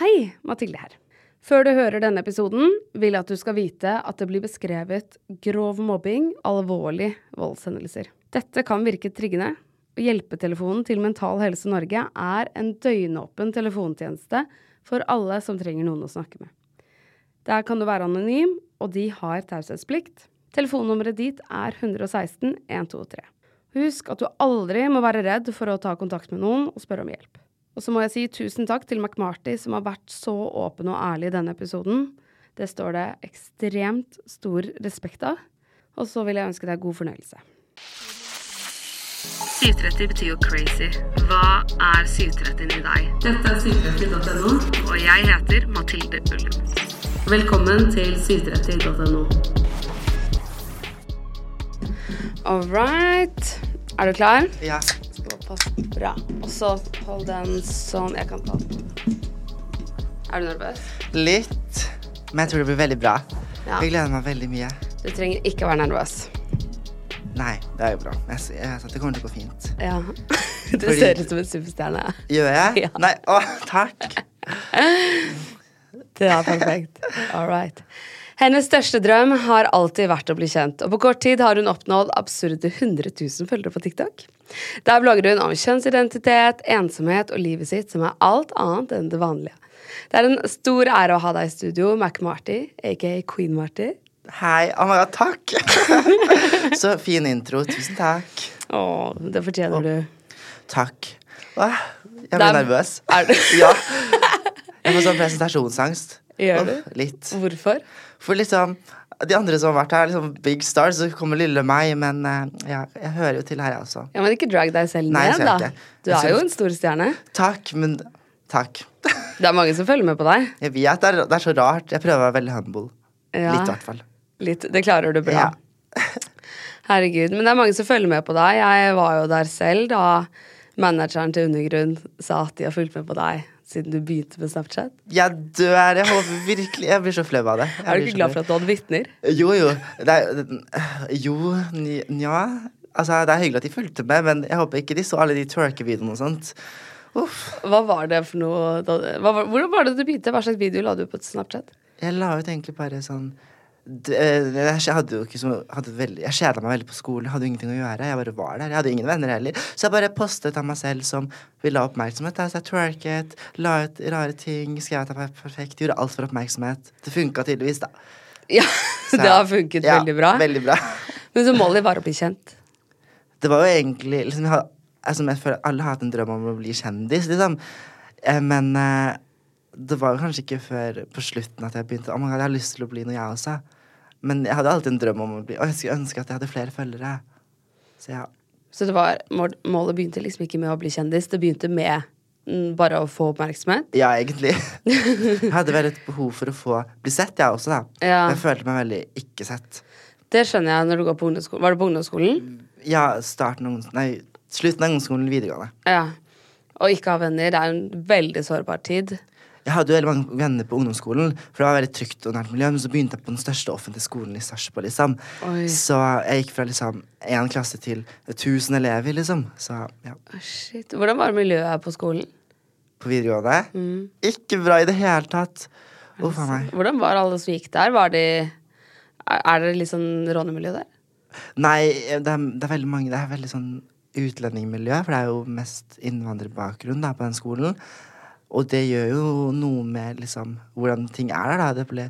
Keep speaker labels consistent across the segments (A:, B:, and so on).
A: Hei, Mathilde her. Før du hører denne episoden, vil jeg at du skal vite at det blir beskrevet grov mobbing, alvorlige voldshendelser. Dette kan virke triggende, Hjelpetelefonen til Mental Helse Norge er en døgnåpen telefontjeneste for alle som trenger noen å snakke med. Der kan du være anonym, og de har taushetsplikt. Telefonnummeret dit er 116 123. Husk at du aldri må være redd for å ta kontakt med noen og spørre om hjelp. Og så må jeg si tusen takk til McMarty som har vært så åpen og ærlig i denne episoden. Det står det ekstremt stor respekt av. Og så vil jeg ønske deg god fornøyelse. 730 betyr jo crazy. Hva er 730 i deg? Dette er 730.no, og jeg heter Mathilde Ullum. Velkommen til 730.no. All right. Er du klar?
B: Ja.
A: Såpass bra. Og så hold den sånn. Jeg kan ta den. Er du nervøs?
B: Litt. Men jeg tror det blir veldig bra.
A: Ja.
B: Jeg gleder meg veldig mye.
A: Du trenger ikke å være nervøs.
B: Nei, det er jo bra. Jeg, jeg, det kommer til å gå fint.
A: Ja. Du
B: Fordi-
A: ser ut som en superstjerne.
B: Gjør jeg?
A: Ja.
B: Nei, å, takk.
A: Det er perfekt. All right. Hennes største drøm har alltid vært å bli kjent, og på kort tid har hun oppnådd absurde 100 000 følgere på TikTok. Der blogger hun om kjønnsidentitet, ensomhet og livet sitt, som er alt annet enn det vanlige. Det er en stor ære å ha deg i studio, Mac-Marty, aka Queen Marty.
B: Hei. Amara. takk. Så fin intro. Tusen takk.
A: Å, det fortjener du.
B: Takk. Hva? jeg blir
A: er-
B: nervøs.
A: Er du?
B: Ja. Jeg får sånn presentasjonsangst.
A: Gjør du?
B: Litt.
A: Hvorfor?
B: For liksom De andre som har vært her, liksom big stars, så kommer lille meg, men eh, ja, jeg hører jo til her, jeg også.
A: Ja, men ikke drag deg selv
B: Nei,
A: ned, da. Du er jo en stor stjerne.
B: Takk, men takk.
A: Det er mange som følger med på deg.
B: Jeg vet det er, det er så rart. Jeg prøver å være veldig humble.
A: Ja.
B: Litt, i hvert fall.
A: Litt, det klarer du bra.
B: Ja.
A: Herregud. Men det er mange som følger med på deg. Jeg var jo der selv da manageren til Undergrunn sa at de har fulgt med på deg siden du begynte med Snapchat.
B: Jeg dør. Jeg håper virkelig Jeg blir så flau av det. Jeg
A: Er du ikke glad for at du hadde vitner?
B: Jo, jo. Det er, jo, nja. Altså, det er hyggelig at de fulgte med, men jeg håper ikke de så alle de twerkevideoene og sånt. Uff.
A: Hva var det for noe da, hva, Hvordan var det du begynte? Hva slags video la du på Snapchat?
B: Jeg la ut egentlig bare sånn eh, Jeg hadde jo ikke så veldig, Jeg kjeda meg veldig på skolen. Hadde jo ingenting å gjøre. Jeg bare var der. Jeg hadde ingen venner heller. Så jeg bare postet av meg selv som ville ha oppmerksomhet. da. Så jeg twerket, la ut rare ting, skrev at jeg var perfekt. Gjorde alt for oppmerksomhet. Det funka tydeligvis, da.
A: Ja,
B: Så
A: det har funket
B: ja,
A: veldig bra.
B: Veldig bra.
A: Men så målet var å bli kjent.
B: Det var jo egentlig liksom, jeg, altså, jeg føler Alle har hatt en drøm om å bli kjendis, liksom. Eh, men eh, det var jo kanskje ikke før på slutten at jeg begynte Å my god, jeg har lyst til å bli noe, jeg også. Men jeg hadde alltid en drøm om å bli Og jeg skulle ønske at jeg hadde flere følgere. Så ja.
A: Så det var, målet begynte liksom ikke med å bli kjendis, det begynte med mm, bare å få oppmerksomhet.
B: Ja, egentlig. jeg hadde veldig behov for å få bli sett, jeg også, da.
A: Ja.
B: Jeg følte meg veldig ikke sett.
A: Det skjønner jeg når du går på ungdomsskolen. Var det på ungdomsskolen?
B: Ja, starten av ungdoms... Nei, slutten av ungdomsskolen, videregående.
A: Ja. Og ikke ha venner. Det er en veldig sårbar tid.
B: Jeg hadde jo veldig mange venner på ungdomsskolen, for det var veldig trygt og nært miljø. Men så begynte jeg på den største offentlige skolen i Sarpsborg, liksom.
A: Oi.
B: Så jeg gikk fra liksom én klasse til 1000 elever, liksom. Så ja,
A: Oh, Shit. Hvordan var miljøet på skolen?
B: på videregående.
A: Mm.
B: Ikke bra i det hele tatt. Uff a meg.
A: Hvordan var alle som gikk der? Var de Er er det litt sånn rånemiljø der?
B: Nei, det er, det er veldig mange Det er veldig sånn utlendingmiljø, for det er jo mest innvandrerbakgrunn da, på den skolen. Og det gjør jo noe med liksom hvordan ting er der, da. Det ble,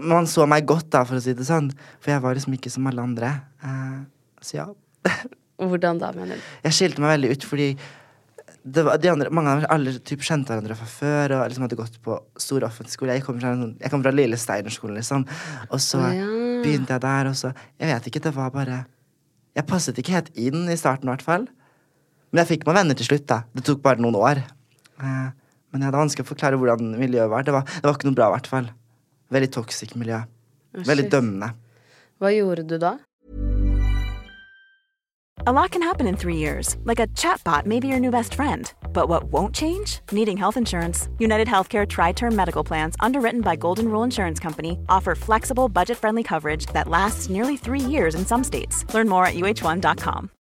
B: man så meg godt, da, for å si det sånn. For jeg var liksom ikke som alle andre. Eh, så ja.
A: Hvordan da, mener du?
B: Jeg skilte meg veldig ut fordi det var, de andre, mange av dem alle typ kjente hverandre fra før og liksom hadde gått på stor offentlig skole. Jeg kom fra, sånn- jeg kom fra lille Steinerskolen, liksom. Og så
A: ja.
B: begynte jeg der, og så Jeg vet ikke, det var bare Jeg passet ikke helt inn i starten, i hvert fall. Men jeg fikk meg venner til slutt, da. Det tok bare noen år. Eh, men jeg er vanskelig å forklare hvordan miljøet var. Det var, det var ikke noe bra, i hvert fall. Veldig toxic miljø.
A: Oh,
B: Veldig dømmende.
A: Hva gjorde du da?
C: A lot can happen in three years, like a chatbot may be your new best friend. But what won't change? Needing health insurance. United Healthcare Tri Term Medical Plans, underwritten by Golden Rule Insurance Company, offer flexible, budget friendly coverage that lasts nearly three years in some states. Learn more at uh1.com.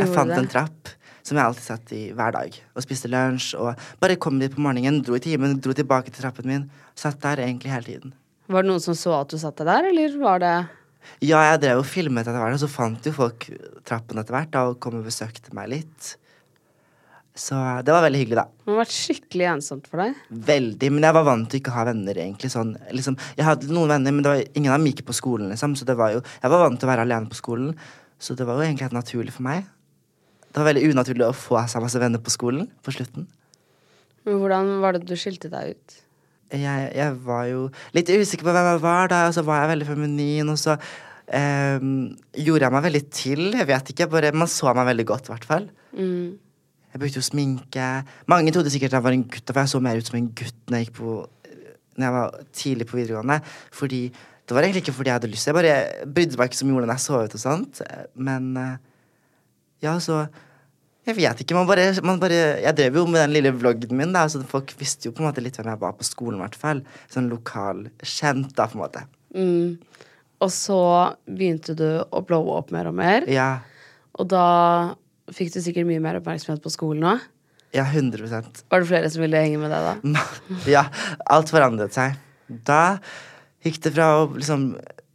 B: Jeg fant
A: det.
B: en trapp som jeg alltid satt i hver dag. Og spiste lunsj og bare kom dit på morgenen, dro i timen, dro tilbake til trappen min. Satt der egentlig hele tiden.
A: Var det noen som så at du satt deg der, eller var det
B: Ja, jeg drev og filmet etter hvert, og så fant jo folk trappen etter hvert da, og kom og besøkte meg litt. Så det var veldig hyggelig, da.
A: Det har vært skikkelig ensomt for deg.
B: Veldig. Men jeg var vant til ikke å ha venner, egentlig. Sånn, liksom, jeg hadde noen venner, men det var, ingen av dem gikk på skolen, liksom. Så det var jo, jeg var vant til å være alene på skolen, så det var jo egentlig helt naturlig for meg. Det var veldig unaturlig å få seg masse venner på skolen på slutten.
A: Men hvordan var det du skilte deg ut?
B: Jeg, jeg var jo litt usikker på hvem jeg var da, og så var jeg veldig feminin, og så ehm, gjorde jeg meg veldig til. Jeg vet ikke, bare Man så meg veldig godt, i hvert fall.
A: Mm.
B: Jeg brukte jo sminke. Mange trodde sikkert jeg var en gutt, for jeg så mer ut som en gutt når jeg, på, når jeg var tidlig på videregående. Fordi Det var egentlig ikke fordi jeg hadde lyst. Jeg bare brydde meg ikke så mye om hvordan jeg så ut og sånt. Men eh, ja, så Jeg vet ikke. Man bare, man bare Jeg drev jo med den lille vloggen min, da, så folk visste jo på en måte litt hvem jeg var på skolen, i hvert fall. Sånn lokal kjent, da, på en måte.
A: Mm. Og så begynte du å blowe opp mer og mer,
B: Ja.
A: og da fikk du sikkert mye mer oppmerksomhet på skolen òg.
B: Ja, 100
A: Var det flere som ville henge med deg da?
B: Ja, alt forandret seg. Da gikk det fra å liksom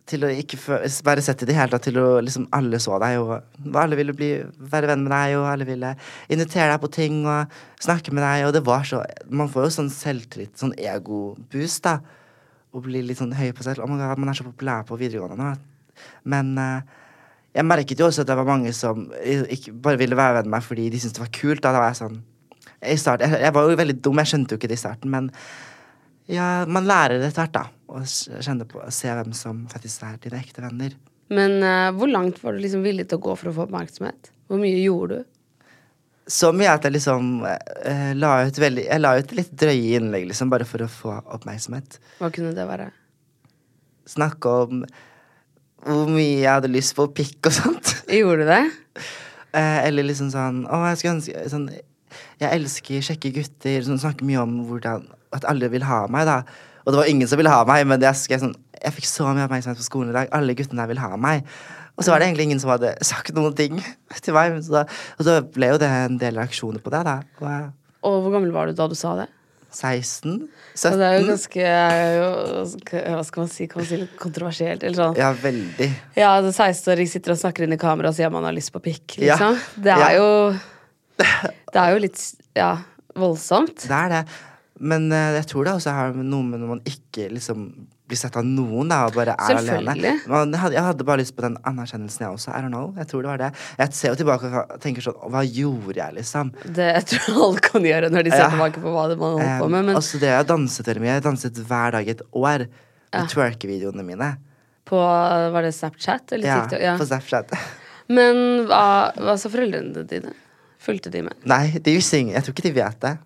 B: til å ikke være sett i det hele tatt, til å liksom alle så deg, og alle ville bli, være venn med deg, og alle ville invitere deg på ting og snakke med deg, og det var så Man får jo sånn selvtillit, sånn ego-boost, da, og blir litt sånn høy på seg selv. Oh my God, man er så populær på videregående nå. Men uh, jeg merket jo også at det var mange som ikke bare ville være venn med meg fordi de syntes det var kult. Da, da var jeg sånn i start, jeg, jeg var jo veldig dum, jeg skjønte jo ikke det i starten, men ja, man lærer etter hvert, da. Og kjenne på, se hvem som faktisk er dine ekte venner.
A: Men uh, hvor langt var du liksom villig til å gå for å få oppmerksomhet? Hvor mye gjorde du?
B: Så mye at jeg liksom uh, la ut veldig Jeg la ut litt drøye innlegg, liksom, bare for å få oppmerksomhet.
A: Hva kunne det være?
B: Snakke om hvor mye jeg hadde lyst på pikk og sånt.
A: Gjorde du det?
B: Uh, eller liksom sånn Å, jeg skulle ønske sånn, Jeg elsker kjekke gutter. Sånn, snakker mye om hvordan At alle vil ha meg, da. Og det var ingen som ville ha meg, men jeg, sånn, jeg fikk så mye oppmerksomhet på skolen i dag. Alle guttene der vil ha meg. Og så var det egentlig ingen som hadde sagt noen ting til meg. Da, og så ble jo det en del reaksjoner på det, da. Og jeg,
A: Og hvor gammel var du da du sa det?
B: 16?
A: Og det er jo ganske jo, Hva skal man si? Kan man si litt kontroversielt? Eller sånn.
B: Ja, veldig.
A: Ja, en 16-åring sitter og snakker inn i kamera og sier man har lyst på pikk,
B: Ja.
A: liksom. Det er
B: Ja.
A: jo Det er jo litt ja, voldsomt.
B: Det er det. Men eh, jeg tror det også har noe med når man ikke liksom blir sett av noen, da, og bare er alene. Man, jeg, hadde, jeg bare lyst på den anerkjennelsen, jeg også. I don't know. Jeg tror det var det. Jeg ser jo tilbake og tenker sånn Hva gjorde jeg, liksom?
A: Det tror jeg alle kan gjøre når de ser
B: Ja.
A: tilbake på hva de man holdt på
B: Um,
A: med. Men
B: Altså, det jeg danset veldig mye. Jeg danset hver dag i et år.
A: Ja.
B: Twerkevideoene mine.
A: på Var det Snapchat eller
B: Ja,
A: TikTok? Ja.
B: på Snapchat.
A: Men hva, hva sa foreldrene dine? Fulgte de med?
B: Nei, de visste ingen. Jeg tror ikke de vet det.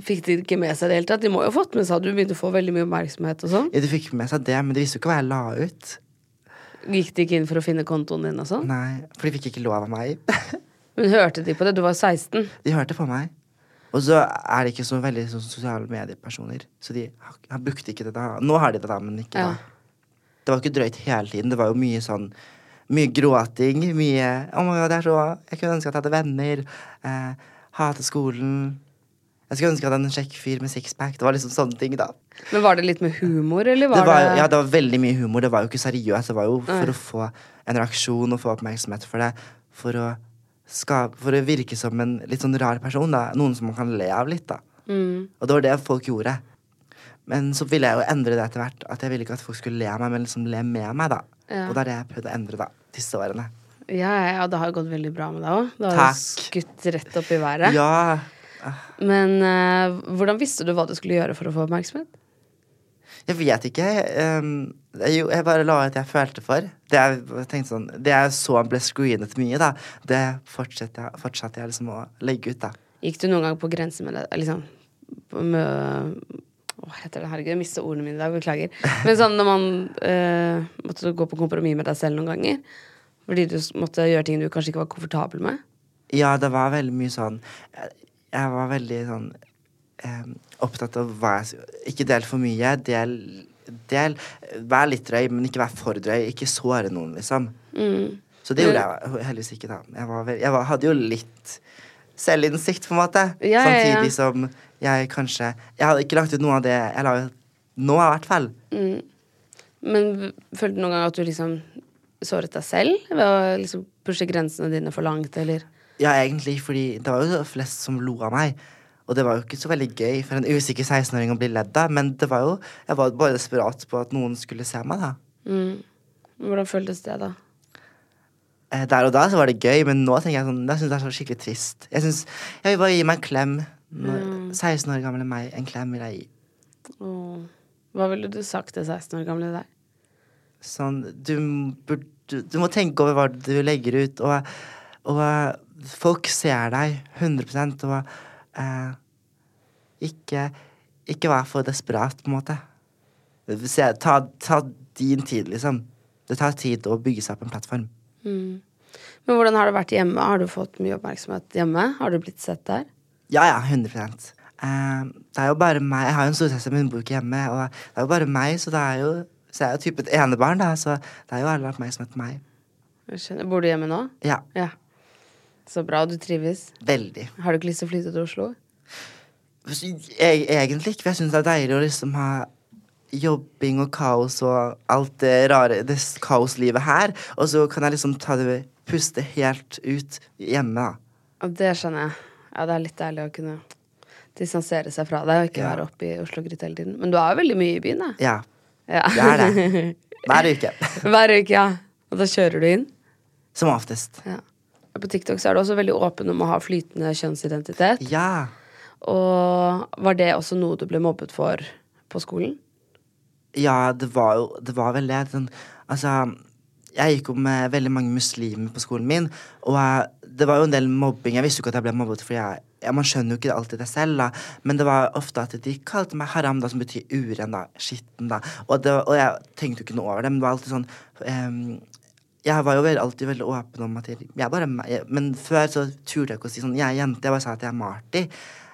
A: Fikk de ikke med seg det hele tatt? De må jo ha fått med seg at du begynte å få veldig mye oppmerksomhet og sånn.
B: Ja, de fikk med seg det, men de visste jo ikke hva jeg la ut.
A: Gikk de ikke inn for å finne kontoen din og sånn?
B: Nei, For de fikk ikke lov av meg.
A: Men hørte de på det? Du var 16.
B: De hørte på meg. Og så er de ikke så veldig sånn sosiale mediepersoner. Så de har, brukte ikke det da. Nå har de det, da, men ikke
A: Ja.
B: da. Det var ikke drøyt hele tiden. Det var jo mye sånn mye gråting. Mye oh God, det er så, Jeg kunne ønske at jeg hadde venner. Eh, hate skolen. Jeg skulle ønske jeg hadde en kjekk fyr med sixpack. Det var liksom sånne ting, da.
A: Men var det litt med humor, eller var
B: Det var,
A: det
B: ja, det var veldig mye humor. Det var jo ikke seriøst. Det var jo for
A: Nei.
B: å få en reaksjon og få oppmerksomhet for det. For å, skape, for å virke som en litt sånn rar person. da Noen som man kan le av litt. da
A: mm.
B: Og det var det folk gjorde. Men så ville jeg jo endre det etter hvert. At jeg ville ikke at folk skulle le av meg, men liksom le med meg. da
A: Ja.
B: Og det er det jeg prøvde å endre da disse årene.
A: Ja, ja, det har jo gått veldig bra med deg òg. Det har jo skutt rett opp i været.
B: Ja,
A: Men uh, hvordan visste du hva du skulle gjøre for å få oppmerksomhet?
B: jeg vet ikke. Um, jo, jeg bare la ut det jeg følte for. Det jeg, jeg sånn Det jeg så ble screenet mye, da, det fortsatte jeg, fortsatt jeg liksom å legge ut, da.
A: Gikk du noen gang på grense med det? Liksom med Hva heter det? Herregud, jeg mister ordene mine i dag. Beklager. Men sånn når man uh, måtte gå på kompromiss med deg selv noen ganger. Fordi du måtte gjøre ting du kanskje ikke var komfortabel med.
B: Ja, det var veldig mye sånn Jeg, var veldig sånn eh, opptatt av hva jeg Ikke del for mye. Del, del Vær litt drøy, men ikke vær for drøy. Ikke såre noen, liksom.
A: Mm.
B: Så det gjorde jeg heldigvis ikke, da. Jeg, var jeg var, hadde jo litt selvinnsikt, på en måte.
A: Ja, ja, ja.
B: Samtidig som jeg kanskje Jeg hadde ikke lagt ut noe av det jeg la ut nå, i hvert fall.
A: Mm. Men følte du noen gang at du liksom såret deg selv ved å liksom pushe grensene dine for langt, eller?
B: Ja, egentlig, fordi det var jo flest som lo av meg. Og det var jo ikke så veldig gøy for en usikker 16-åring å bli ledd av, men det var jo Jeg var bare desperat på at noen skulle se meg, da.
A: Mm. Hvordan føltes det, da?
B: Eh, Der og da så var det gøy, men nå tenker jeg sånn Jeg synes det er så skikkelig trist. Jeg synes, jeg vil bare gi meg en klem. Når, 16 år gamle meg, en klem vil jeg gi.
A: Åh. Hva ville du sagt til 16 år gamle deg?
B: Sånn, du, burde, du må tenke over hva du legger ut, og, og folk ser deg 100 og eh, ikke, ikke vær for desperat, på en måte. Se, ta, ta din tid, liksom. Det tar tid å bygge seg opp en plattform.
A: Mm. Men hvordan har det vært hjemme? Har du fått mye oppmerksomhet hjemme? Har du blitt sett der?
B: Ja, ja, 100 eh, Det er jo bare meg. Jeg har jo en storesøster, med hun bor hjemme. Og det er jo bare meg, så det er jo Så jeg er jo type et enebarn, da, så det er jo all oppmerksomhet på meg.
A: Jeg skjønner. Bor du hjemme nå?
B: Ja,
A: Ja. Så bra. Du trives?
B: veldig.
A: Har du ikke lyst til å flytte til Oslo?
B: Jeg, egentlig ikke, for jeg syns det er deilig å liksom ha jobbing og kaos og alt det rare, det kaoslivet her. Og så kan jeg liksom ta det puste helt ut hjemme, da.
A: Det skjønner jeg. Ja, det er litt deilig å kunne distansere seg fra deg og ikke
B: Ja.
A: være oppe i Oslo-gryta hele tiden. Men du er jo veldig mye i byen, da.
B: Ja.
A: Ja.
B: Det er det. Hver uke.
A: Hver uke, ja. Og da kjører du inn.
B: Som oftest.
A: Ja. På TikTok så er du også veldig åpen om å ha flytende kjønnsidentitet.
B: Ja.
A: Og var det også noe du ble mobbet for på skolen?
B: Ja, det var jo Det var vel det. Den, altså Jeg gikk jo med veldig mange muslimer på skolen min, og jeg, det var jo en del mobbing. Jeg visste jo ikke at jeg ble mobbet, for jeg, ja, man skjønner jo ikke alltid det selv, da. Men det var ofte at de kalte meg haram, da, som betyr uren, da. Skitten, da. Og, det, og jeg tenkte jo ikke noe over det, men det var alltid sånn ehm, jeg var jo alltid veldig åpen om at jeg, jeg bare, jeg, Men før så turte jeg ikke å si sånn Jeg er jente. Jeg bare sa at jeg er Marty.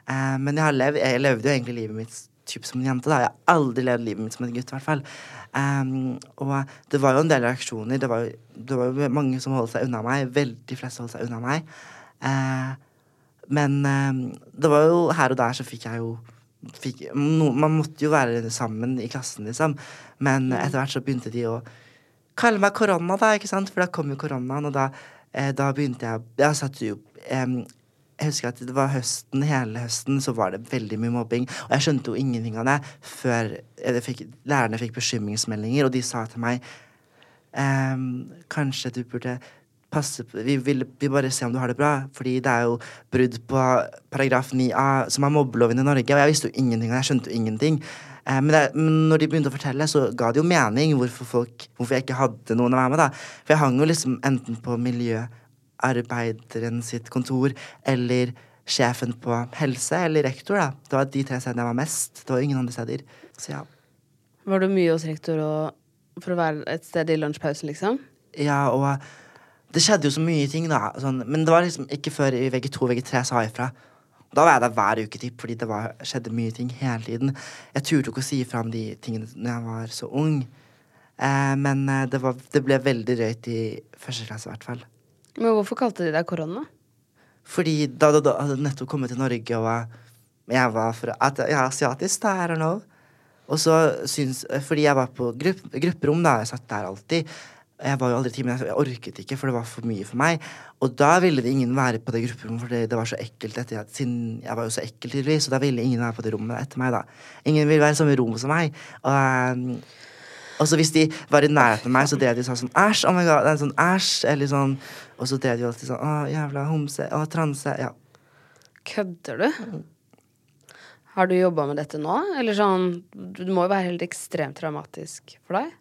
B: Eh, men jeg, har levd, jeg levde jo egentlig livet mitt typ som en jente. da Jeg har aldri levd livet mitt som en gutt, i hvert fall. Um, og det var jo en del reaksjoner. Det var jo, det var jo mange som holdt seg unna meg. Veldig fleste holdt seg unna meg. Eh, men ehm, det var jo her og der så fikk jeg jo fikk, no, Man måtte jo være sammen i klassen, liksom. Men etter hvert så begynte de å kalle meg korona, da, ikke sant? For da kom jo koronaen, og da, eh, da begynte jeg Jeg satt jo eh, Jeg husker at det var høsten, hele høsten, så var det veldig mye mobbing. Og jeg skjønte jo ingenting av det før jeg fikk, lærerne fikk bekymringsmeldinger, og de sa til meg em, Kanskje du burde passe på vi vil, vi bare se om du har det bra, fordi det er jo brudd på paragraf 9a, som er mobbeloven i Norge, og jeg visste jo ingenting, og jeg skjønte jo ingenting. Eh, men, det, men når de begynte å fortelle, så ga det jo mening hvorfor, folk, hvorfor jeg ikke hadde noen å være med. da. For jeg hang jo liksom enten på miljøarbeideren sitt kontor eller sjefen på helse eller rektor. da. Det var de tre stedene jeg var mest. Det var ingen andre steder. Så ja.
A: Var du mye hos rektor og, for å være et sted i lunsjpausen, liksom?
B: Ja, og det skjedde jo så mye ting, da. Sånn, men det var liksom ikke før i VG2 VG3 sa jeg ifra. Da var jeg der hver uke, typ, fordi det var, skjedde mye ting hele tiden. Jeg turte ikke å si fra om de tingene når jeg var så ung. Eh, men eh, det, var, det ble veldig drøyt i første klasse, i hvert fall.
A: Men hvorfor kalte de deg korona?
B: Fordi da da- da hadde nettopp kommet til Norge, og jeg var fra at Jeg er asiatisk, da, I don't know. Og så syns Fordi jeg var på grupp, grupperom, da. Jeg satt der alltid. Jeg var jo aldri i timen, jeg orket ikke, for det var for mye for meg. Og da ville det ingen være på det grupperommet, for det, var så ekkelt etter at, siden jeg var jo så ekkel tydeligvis, så da ville ingen være på det rommet etter meg, da. Ingen ville være i samme rom som meg. Og, ehm, og så hvis de var i nærheten av meg, så drev de sånn æsj, oh my god, det er sånn æsj, eller sånn Og så drev de alltid sånn å, jævla homse, å, transe, ja.
A: Kødder du? Har du jobba med dette nå? Eller sånn Det må jo være helt ekstremt traumatisk for deg?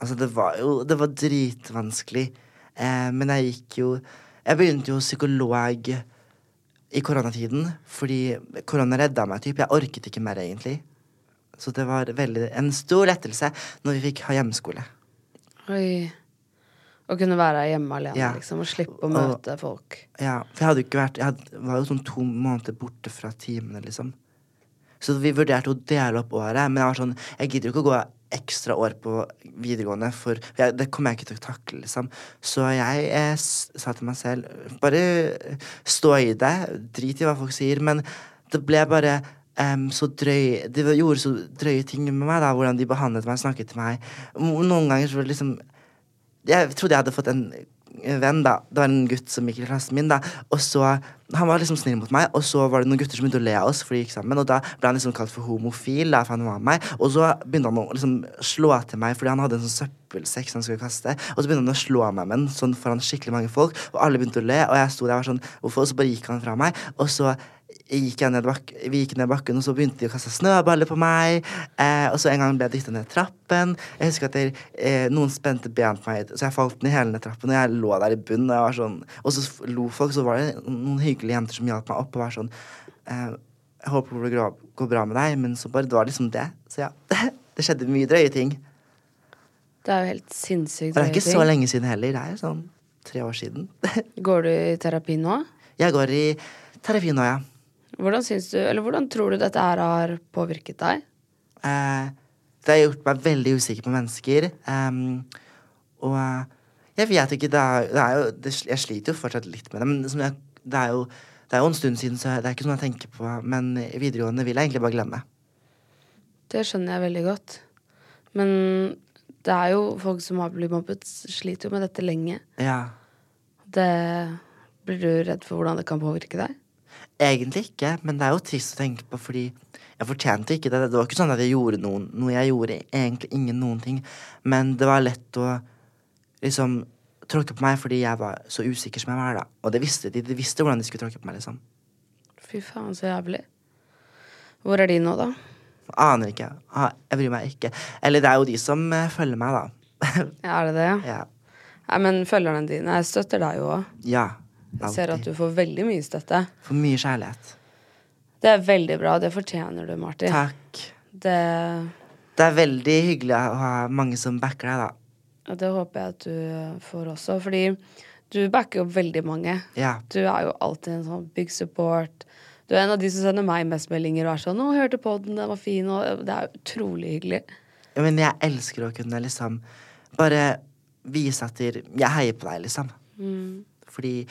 B: Altså, det var jo Det var dritvanskelig. Eh, men jeg gikk jo Jeg begynte jo psykolog i koronatiden, fordi korona redda meg, typ. Jeg orket ikke mer, egentlig. Så det var veldig en stor lettelse når vi fikk ha hjemmeskole.
A: Oi. Å kunne være hjemme alene,
B: Ja.
A: liksom, og slippe å
B: Og-
A: møte folk.
B: Ja, for jeg hadde jo ikke vært Jeg hadde, var jo sånn to måneder borte fra timene, liksom. Så vi vurderte å dele opp året, men jeg var sånn Jeg gidder jo ikke å gå ekstra år på videregående, for jeg, det kommer jeg ikke til å takle, liksom. Så jeg eh, sa til meg selv Bare stå i det. Drit i hva folk sier. Men det ble bare um, så drøy De gjorde så drøye ting med meg, da. Hvordan de behandlet meg, snakket til meg. Noen ganger så var det liksom jeg trodde jeg hadde fått en venn, da. Det var en gutt som gikk i klassen min, da. Og så Han var liksom snill mot meg, og så var det noen gutter som begynte å le av oss, for de gikk sammen. Og da ble han liksom kalt for homofil, da, for han var meg. Og så begynte han å liksom slå til meg, fordi han hadde en sånn søppelsekk han skulle kaste. Og så begynte han å slå meg med den sånn foran skikkelig mange folk, og alle begynte å le, og jeg sto der og var sånn Hvorfor? Og så bare gikk han fra meg. Og så gikk ned vi gikk ned bakken, og så begynte de å kaste snøballer på meg. Eh, og så en gang ble jeg dytta ned trappen. Jeg husker at jeg, eh, noen spente ben på meg, så jeg falt ned hele ned trappen. Og jeg lå der i bunnen, og sånn Og så lo folk, så var det noen hyggelige jenter som hjalp meg opp, og var sånn eh, Jeg håper det går bra med deg, men så bare det var liksom det. Så ja. Det skjedde mye drøye ting.
A: Det er jo helt sinnssykt.
B: drøye ting. det er ikke så lenge siden heller. Det er jo sånn tre år siden.
A: Går du i terapi nå?
B: Jeg går i terapi nå, ja.
A: Hvordan syns du, eller hvordan tror du dette her har påvirket deg?
B: Eh, det har gjort meg veldig usikker på mennesker. Um, og eh, jeg vet ikke, det er, det er jo det, Jeg sliter jo fortsatt litt med det, men liksom jeg, det, er jo, det er jo en stund siden, så det er ikke noe jeg tenker på. Men videregående vil jeg egentlig bare glemme.
A: Det skjønner jeg veldig godt. Men det er jo folk som har blitt mobbet, sliter jo med dette lenge.
B: Ja.
A: Det Blir du redd for hvordan det kan påvirke deg?
B: Egentlig ikke, men det er jo trist å tenke på, fordi jeg fortjente ikke det. Det var ikke sånn at jeg gjorde noen, noe. Jeg gjorde egentlig ingen noen ting. Men det var lett å liksom tråkke på meg fordi jeg var så usikker som jeg var, da. Og det visste de. De visste hvordan de skulle tråkke på meg, liksom.
A: Fy faen, så jævlig. Hvor er de nå, da?
B: Aner ikke. Jeg bryr meg ikke. Eller det er jo de som eh, følger meg, da.
A: Ja, er det det, ja?
B: ja.
A: Nei, men følgerne dine jeg støtter deg jo òg.
B: ja.
A: Jeg ser at du får veldig mye støtte.
B: For mye kjærlighet.
A: Det er veldig bra. Det fortjener du, Martin.
B: Takk.
A: Det,
B: Det er veldig hyggelig å ha mange som backer deg, da.
A: ja, det håper jeg at du får også. Fordi du backer opp veldig mange.
B: Ja.
A: Du er jo alltid en sånn big support. Du er en av de som sender meg mest meldinger og er sånn 'Å, hørte på den, den var fin', og det er utrolig hyggelig.
B: Men jeg elsker å kunne liksom bare vise at jeg heier på deg, liksom. Fordi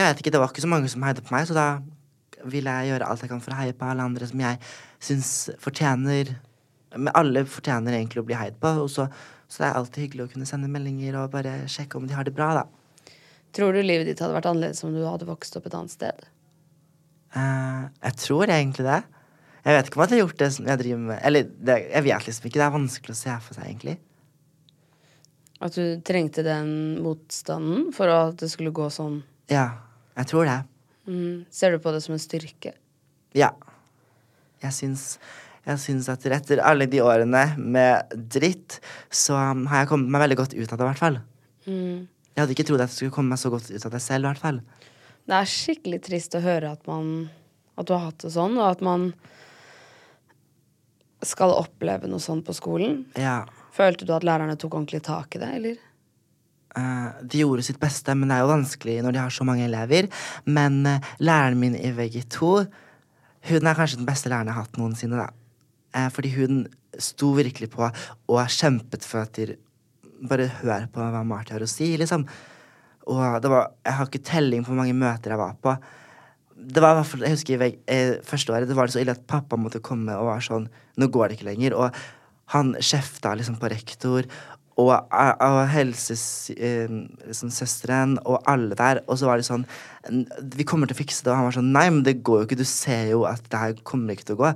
B: jeg vet ikke, det var ikke så mange som heide på meg, så da vil jeg gjøre alt jeg kan for å heie på alle andre som jeg syns fortjener Men alle fortjener egentlig å bli heid på, og så, så det er alltid hyggelig å kunne sende meldinger og bare sjekke om de har det bra, da.
A: Tror du livet ditt hadde vært annerledes om du hadde vokst opp et annet sted?
B: Uh, jeg tror egentlig det. Jeg vet ikke om jeg hadde gjort det som jeg driver med Eller det, jeg vet liksom ikke. Det er vanskelig å se for seg, egentlig.
A: At du trengte den motstanden for at det skulle gå sånn?
B: Ja, jeg tror det.
A: Mm. Ser du på det som en styrke?
B: Ja. Jeg syns, jeg syns at etter alle de årene med dritt, så har jeg kommet meg veldig godt ut av det, i hvert fall.
A: Mm.
B: Jeg hadde ikke trodd at jeg skulle komme meg så godt ut av det selv, i hvert fall.
A: Det er skikkelig trist å høre at man At du har hatt det sånn, og at man skal oppleve noe sånt på skolen.
B: Ja.
A: Følte du at lærerne tok ordentlig tak i det, eller?
B: Eh, de gjorde sitt beste, men det er jo vanskelig når de har så mange elever. Men eh, læreren min i VG2, hun er kanskje den beste læreren jeg har hatt noensinne, da. Eh, fordi hun sto virkelig på og kjempet for at de Bare hør på hva Marty har å si, liksom. Og det var Jeg har ikke telling på hvor mange møter jeg var på. Det var jeg husker eh, Første året det var det så ille at pappa måtte komme og var sånn Nå går det ikke lenger. Og han kjefta liksom på rektor og, og helsesøsteren og alle der. Og så var det sånn Vi kommer til å fikse det. Og han var sånn Nei, men det går jo ikke. Du ser jo at det her kommer ikke til å gå.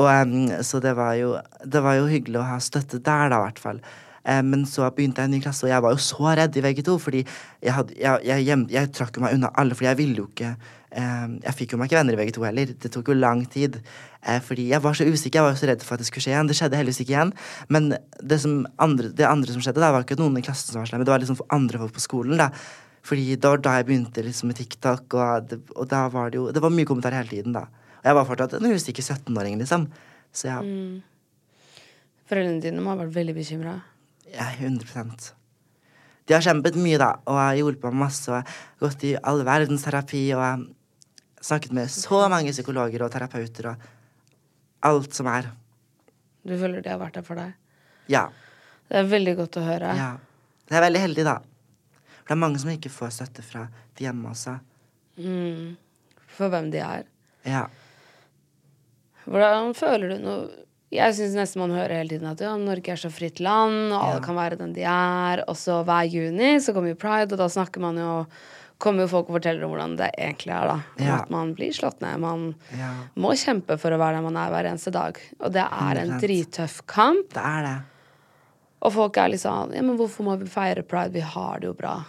B: Og um, Så det var jo Det var jo hyggelig å ha støtte der, da, i hvert fall. Eh, men så begynte jeg en ny klasse, og jeg var jo så redd i VG2, fordi jeg, hadde, jeg, jeg, jeg, jeg trakk meg unna alle, fordi jeg ville jo ikke Jeg fikk jo meg ikke venner i VG2 heller. Det tok jo lang tid. Eh, fordi jeg var så usikker, jeg var så redd for at det skulle skje igjen. Det skjedde heldigvis ikke igjen. Men det, som andre, det andre som skjedde, da var ikke noen i klassen som var slemme, det var liksom andre folk på skolen. da fordi det var da jeg begynte liksom med TikTok, og, det, og da var det jo Det var mye kommentarer hele tiden, da. Og jeg var fortsatt en usikker 17-åring, liksom. Så ja,
A: Foreldrene dine må ha vært veldig bekymra.
B: Ja, er 100 De har kjempet mye, da, og har hjulpet meg masse. Og gått i all verdens terapi, og snakket med så mange psykologer og terapeuter og alt som er.
A: Du føler de har vært der for deg.
B: Ja.
A: Det er veldig godt å høre.
B: ja. Det er veldig heldig, da. For det er mange som ikke får støtte fra de hjemme også.
A: Mm. For hvem de er.
B: Ja.
A: Hvordan føler du nå Jeg syns nesten man hører hele tiden at ja, Norge er så fritt land, og alle
B: Ja.
A: kan være den de er. Og så hver juni så kommer jo pride, og da snakker man jo kommer jo folk og forteller om hvordan det egentlig er. da
B: Ja.
A: At man blir slått ned. Man
B: Ja.
A: må kjempe for å være der man er hver eneste dag. Og det er en
B: 100%.
A: drittøff kamp.
B: Det er det.
A: Og folk er litt sånn Ja, men hvorfor må vi feire pride? Vi har det jo bra.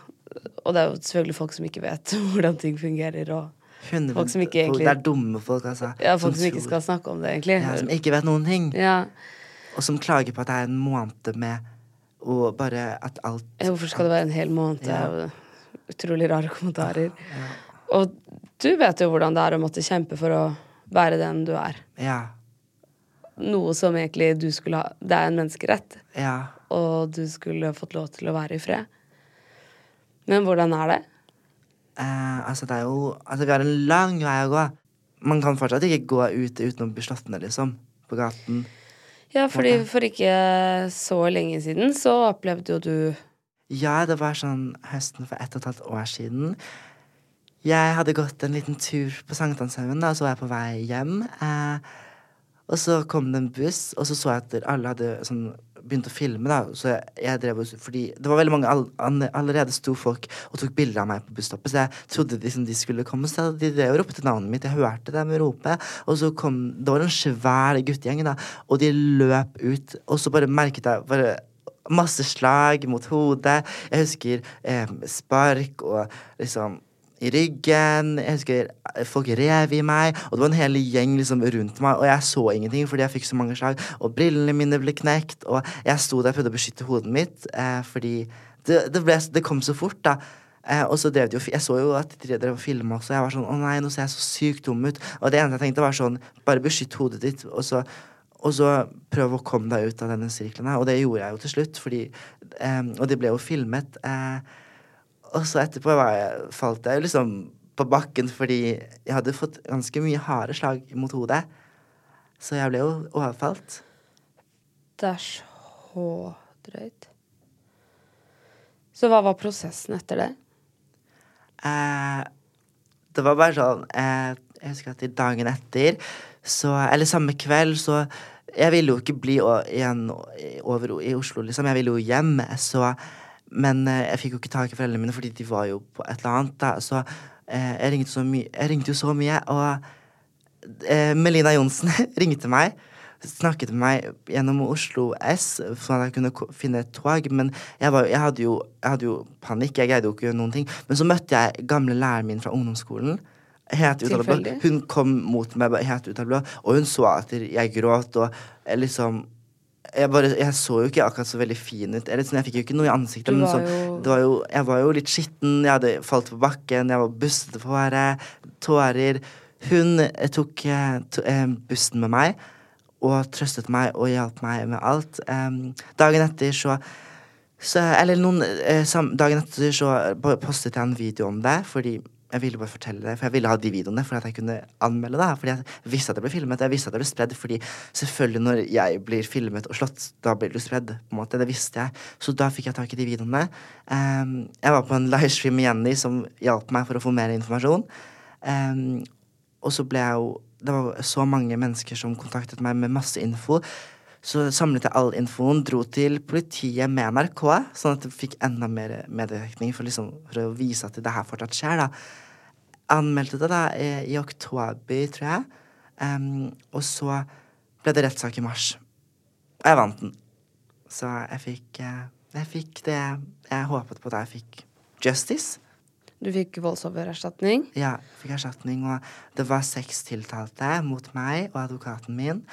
A: Og det er jo selvfølgelig folk som ikke vet hvordan ting fungerer, og
B: 100
A: Folk som ikke egentlig-
B: Det er dumme folk, altså.
A: ja, folk som ikke
B: tror-
A: skal snakke om det, egentlig.
B: ja, Som ikke vet noen ting.
A: Ja.
B: Og som klager på at det er en måned med og bare at alt
A: Hvorfor skal det være en hel måned?
B: Ja.
A: Utrolig rare kommentarer. Og du vet jo hvordan det er å måtte kjempe for å være den du er.
B: Ja.
A: Noe som egentlig du skulle ha Det er en menneskerett,
B: Ja.
A: og du skulle fått lov til å være i fred. Men hvordan er det?
B: Eh, altså, det er jo Altså, vi har en lang vei å gå. Man kan fortsatt ikke gå ut uten å bli slått ned, liksom. På gaten.
A: Ja, fordi for ikke så lenge siden så opplevde jo du
B: Ja, det var sånn høsten for ett og et halvt år siden. Jeg hadde gått en liten tur på Sankthanshaugen, og så var jeg på vei hjem. Eh, og så kom det en buss, og så så jeg at alle hadde sånn, begynt å filme, da. Så jeg, jeg drev Fordi det var veldig mange all, Allerede sto folk og tok bilder av meg på busstoppet, så jeg trodde liksom de skulle komme. Så de drev og ropte navnet mitt. Jeg hørte dem rope. Og så kom Det var en svær guttegjeng, da, og de løp ut. Og så bare merket jeg bare masse slag mot hodet. Jeg husker eh, spark og liksom i ryggen. Jeg husker eh, folk rev i meg, og det var en hel gjeng liksom rundt meg. Og jeg så ingenting fordi jeg fikk så mange slag, og brillene mine ble knekt. Og jeg sto der og prøvde å beskytte hodet mitt, eh, fordi det, det, ble, det kom så fort, da. Eh, og så drev de jo, Jeg så jo at de drev og filma også. Jeg var sånn Å nei, nå ser jeg så sykt dum ut. Og det eneste jeg tenkte, var sånn Bare beskytt hodet ditt, og så, og så prøve å komme deg ut av denne sirkelen her. Og det gjorde jeg jo til slutt, fordi um, Og det ble jo filmet. Uh, og så etterpå var jeg, falt jeg jo liksom på bakken fordi jeg hadde fått ganske mye harde slag mot hodet. Så jeg ble jo overfalt.
A: Det er så drøyt. Så hva var prosessen etter det?
B: Eh, det var bare sånn eh, Jeg husker at dagen etter, så Eller samme kveld, så Jeg ville jo ikke bli igjen over i Oslo, liksom. Jeg ville jo hjem. Så Men eh, jeg fikk jo ikke tak i foreldrene mine, fordi de var jo på et eller annet. Da. Så eh, jeg ringte så Jeg ringte jo så mye, og eh, Melina Johnsen ringte meg. Snakket med meg gjennom Oslo S, sånn at jeg kunne finne et tog. Men jeg, var, jeg, hadde jo, jeg hadde jo panikk. Jeg greide jo ikke å gjøre noen ting. Men så møtte jeg gamle læreren min fra ungdomsskolen. Helt ut av det blå. Hun kom mot meg helt ut av det blå, og hun så at jeg gråt, og jeg liksom jeg, bare, jeg så jo ikke akkurat så veldig fin ut. Eller, sånn, jeg fikk jo ikke noe i ansiktet. Men
A: var
B: så,
A: jo-
B: det var jo, jeg var jo litt skitten, jeg hadde falt på bakken, jeg var bustete på håret, tårer. Hun eh, tok eh, to, eh, bussen med meg og trøstet meg og hjalp meg med alt. Um, dagen etter så, så Eller noen eh, sam, Dagen etter så postet jeg en video om det, fordi jeg ville bare fortelle det, for jeg ville ha de videoene for at jeg kunne anmelde det. Fordi jeg visste at det ble filmet, jeg visste at det ble spredd. Fordi selvfølgelig når jeg blir filmet og slått, da blir det spredd. på en måte, Det visste jeg. Så da fikk jeg tak i de videoene. Um, jeg var på en livestream med Jenny som hjalp meg for å få mer informasjon. Um, og så ble jeg jo Det var så mange mennesker som kontaktet meg med masse info. Så samlet jeg all infoen, dro til politiet med NRK, sånn at jeg fikk enda mer mediedekning for, liksom, for å vise at det her fortsatt skjer. da. Anmeldte det da i, i oktober, tror jeg. Um, og så ble det rettssak i mars. Og jeg vant den. Så jeg fikk, eh, jeg fikk det jeg håpet på da jeg fikk justice.
A: Du fikk voldsoffererstatning?
B: Ja, fikk erstatning. Og det var seks tiltalte mot meg og advokaten min.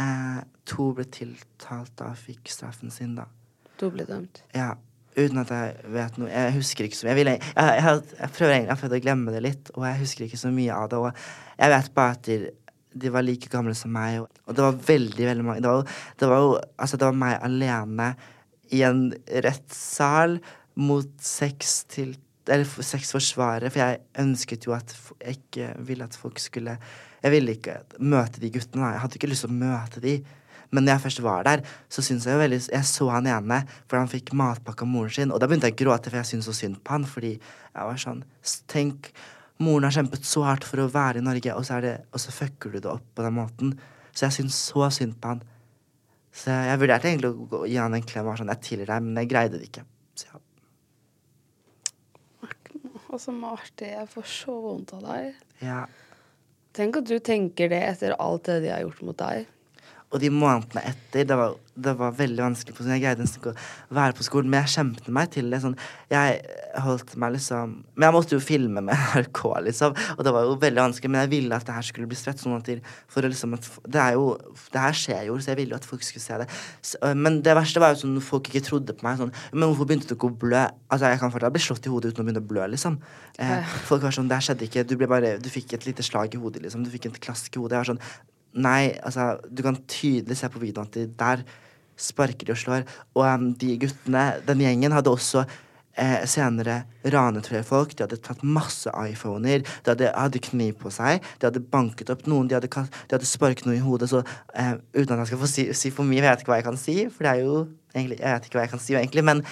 B: Eh, to ble tiltalt og fikk straffen sin, da.
A: To ble dømt?
B: Ja. Uten at jeg vet noe Jeg husker ikke så mye. Jeg, vil, jeg, jeg, jeg prøver egentlig å glemme det litt, og jeg husker ikke så mye av det. Og jeg vet bare at de, de var like gamle som meg, og, og det var veldig, veldig mange Det var, det var jo Altså, det var meg alene i en rettssal mot seks til eller seks forsvarere, for jeg ønsket jo at jeg ikke ville at folk skulle Jeg ville ikke møte de guttene. Jeg hadde ikke lyst til å møte de. Men når jeg først var der, så syns jeg jo veldig Jeg så han ene, for han fikk matpakke av moren sin, og da begynte jeg å gråte, for jeg syntes så synd på han, fordi jeg var sånn Tenk, moren har kjempet så hardt for å være i Norge, og så, det, og så fucker du det opp på den måten. Så jeg syns så synd på han. Så jeg, jeg vurderte egentlig å gi han en klem og sånn, jeg tilgir deg, men jeg greide det ikke. Så ja.
A: Altså, Marte, jeg får så vondt av deg.
B: ja.
A: Tenk at du tenker det etter alt det de har gjort mot deg.
B: Og de månedene etter, det var, det var veldig vanskelig. For jeg greide nesten ikke å være på skolen, men jeg kjempet meg til det. Sånn, jeg holdt meg liksom Men jeg måtte jo filme med NRK, liksom. Og det var jo veldig vanskelig, men jeg ville at det her skulle bli spredt. Sånn at de, for liksom at, det er jo Det her skjer jo, så jeg ville jo at folk skulle se det. Så, men det verste var jo sånn folk ikke trodde på meg. Sånn Men hvorfor begynte du ikke å blø? Altså, jeg kan fortsatt bli slått i hodet uten å begynne å blø, liksom. Eh, folk var sånn Det skjedde ikke. Du ble bare Du fikk et lite slag i hodet, liksom. Du fikk en klask i hodet. Jeg var sånn Nei, altså, du kan tydelig se på videoen at de der sparker de og slår. Og um, de guttene, den gjengen, hadde også eh, senere ranet flere folk. De hadde tatt masse iPhoner. De hadde, hadde kniv på seg. De hadde banket opp noen. De hadde, de hadde sparket noe i hodet. Så eh, uten at jeg skal få si, si, for mye, jeg vet ikke hva jeg kan si, for det er jo egentlig Jeg vet ikke hva jeg kan si, egentlig, men